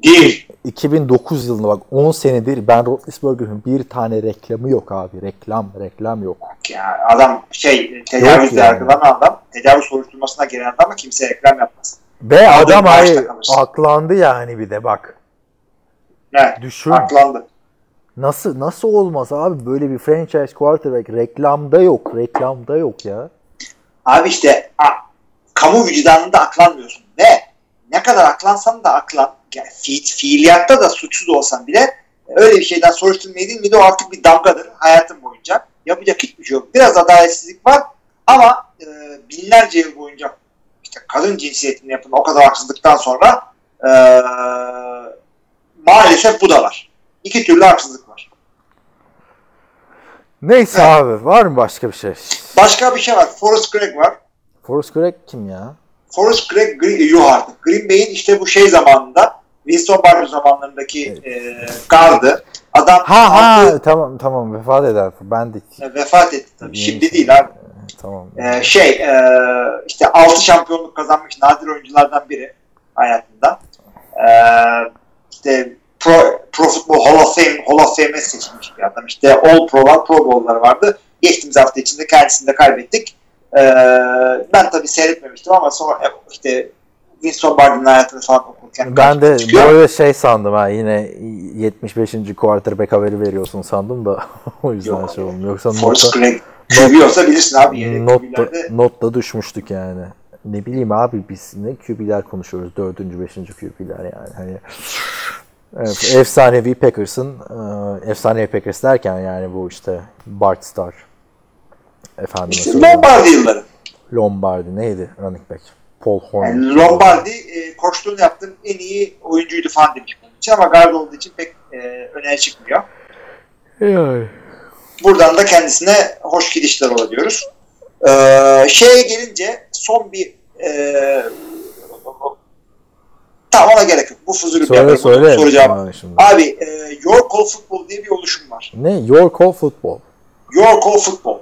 değil. 2009 yılında bak 10 senedir Ben Roethlisberger'ın bir tane reklamı yok abi. Reklam, reklam yok. Ya adam şey tecavüzle yani. yargılanan adam, tecavüz soruşturmasına giren adam kimse reklam yapmaz. Ve Adam ay aklandı yani bir de bak. Evet, Düşün. aklandı. Nasıl nasıl olmaz abi böyle bir franchise quarterback reklamda yok. Reklamda yok ya. Abi işte a, kamu vicdanında aklanmıyorsun ve ne kadar aklansan da aklan, yani fi, fiiliyatta da suçsuz olsan bile öyle bir şeyden soruşturma de o artık bir damgadır hayatın boyunca. Yapacak hiçbir şey yok. Biraz adaletsizlik var ama e, binlerce yıl boyunca işte kadın cinsiyetinin yapılan o kadar haksızlıktan sonra e, maalesef bu da var. İki türlü haksızlık Neyse abi var mı başka bir şey? Başka bir şey var. Forrest Gregg var. Forrest Gregg kim ya? Forrest Gregg Green, yuh artık. Green Bay'in işte bu şey zamanında Winston Barber zamanlarındaki e, gardı. Adam Ha ha aldığı- tamam tamam vefat eder. Ben de e, vefat etti tabii. Neyse. Şimdi değil abi. tamam. E, şey e, işte 6 şampiyonluk kazanmış nadir oyunculardan biri hayatında. E, işte Pro, Pro Football Hall of Fame Hall of Fame'e seçilmiş bir adam. İşte All Pro'lar, Pro Bowl'lar vardı. Geçtiğimiz hafta içinde kendisini de kaybettik. E, ben tabii seyretmemiştim ama sonra e, işte Winston Barber'ın hayatını falan okurken Ben de çıkıyor. böyle şey sandım ha yine 75. quarterback haberi veriyorsun sandım da (laughs) o yüzden Yok. şey olmuyor. Yoksa notta, olsa bilirsin abi. QB'lerde. notta düşmüştük yani. Ne bileyim abi biz ne QB'ler konuşuyoruz. Dördüncü, beşinci QB'ler yani. Hani Evet, efsanevi Packers'ın e, efsanevi Packers derken yani bu işte Bart Starr efendim İşte Lombardi yılları. Lombardi neydi running back? Paul Horn. Yani Lombardi e, koçluğunu yaptığım en iyi oyuncuydu falan demiş bunun için ama guard olduğu için pek e, öne çıkmıyor. Yani. Buradan da kendisine hoş gidişler ola diyoruz. E, şeye gelince son bir e, tamam ona gerek yok. Bu fuzuli bir Söyle söyle. Soru şimdi. Abi e, York Hall Football diye bir oluşum var. Ne? York Hall Football. York Hall Football.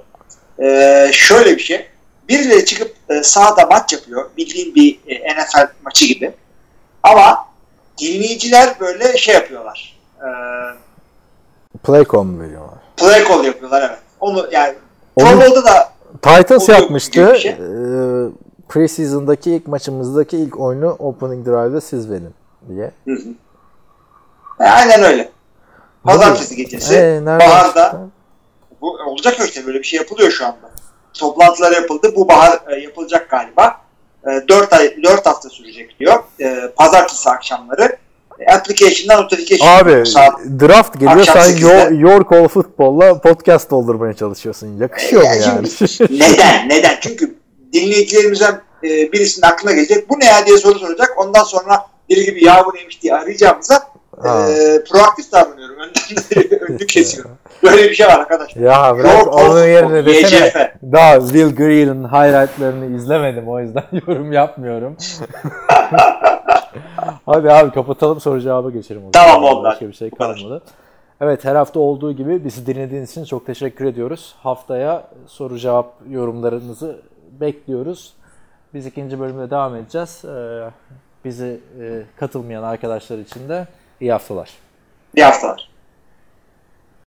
Ee, şöyle bir şey. Birileri çıkıp e, sahada maç yapıyor. Bildiğin bir e, NFL maçı gibi. Ama dinleyiciler böyle şey yapıyorlar. E, Playcom mu veriyorlar? play call yapıyorlar evet. Onu yani Onu- Pro da Titans yapmıştı. şey. Ee, Preseason'daki ilk maçımızdaki ilk oyunu opening drive'da siz verin diye. Hı hı. E, aynen öyle. Pazartesi gecesi. Nereden baharda bu olacak işte böyle bir şey yapılıyor şu anda. Toplantılar yapıldı. Bu bahar e, yapılacak galiba. E, 4 ay 4 hafta sürecek diyor. E, pazartesi akşamları e, application'dan notification Abi saat draft geliyor sen 8'de. Yo- York Hall Football'la podcast doldurmaya çalışıyorsun. Yakışıyor mu Ya yani? şimdi (laughs) neden? Neden? Çünkü dinleyicilerimizden e, birisinin aklına gelecek. Bu ne ya diye soru soracak. Ondan sonra deli gibi ya bu neymiş diye arayacağımıza Ha. e, proaktif davranıyorum. Önden (laughs) önünü kesiyorum. Böyle bir şey var arkadaşlar. Ya bırak Yok, onun of, yerine desene. YCF. Daha Will Green'in highlightlarını izlemedim o yüzden (laughs) yorum yapmıyorum. (laughs) Hadi abi kapatalım soru cevaba geçelim. O Tamam, zaman. oldu. Başka bir şey kalmadı. Evet her hafta olduğu gibi bizi dinlediğiniz için çok teşekkür ediyoruz. Haftaya soru cevap yorumlarınızı bekliyoruz. Biz ikinci bölümde devam edeceğiz. Ee, bizi e, katılmayan arkadaşlar için de iyi haftalar. Bir haftalar.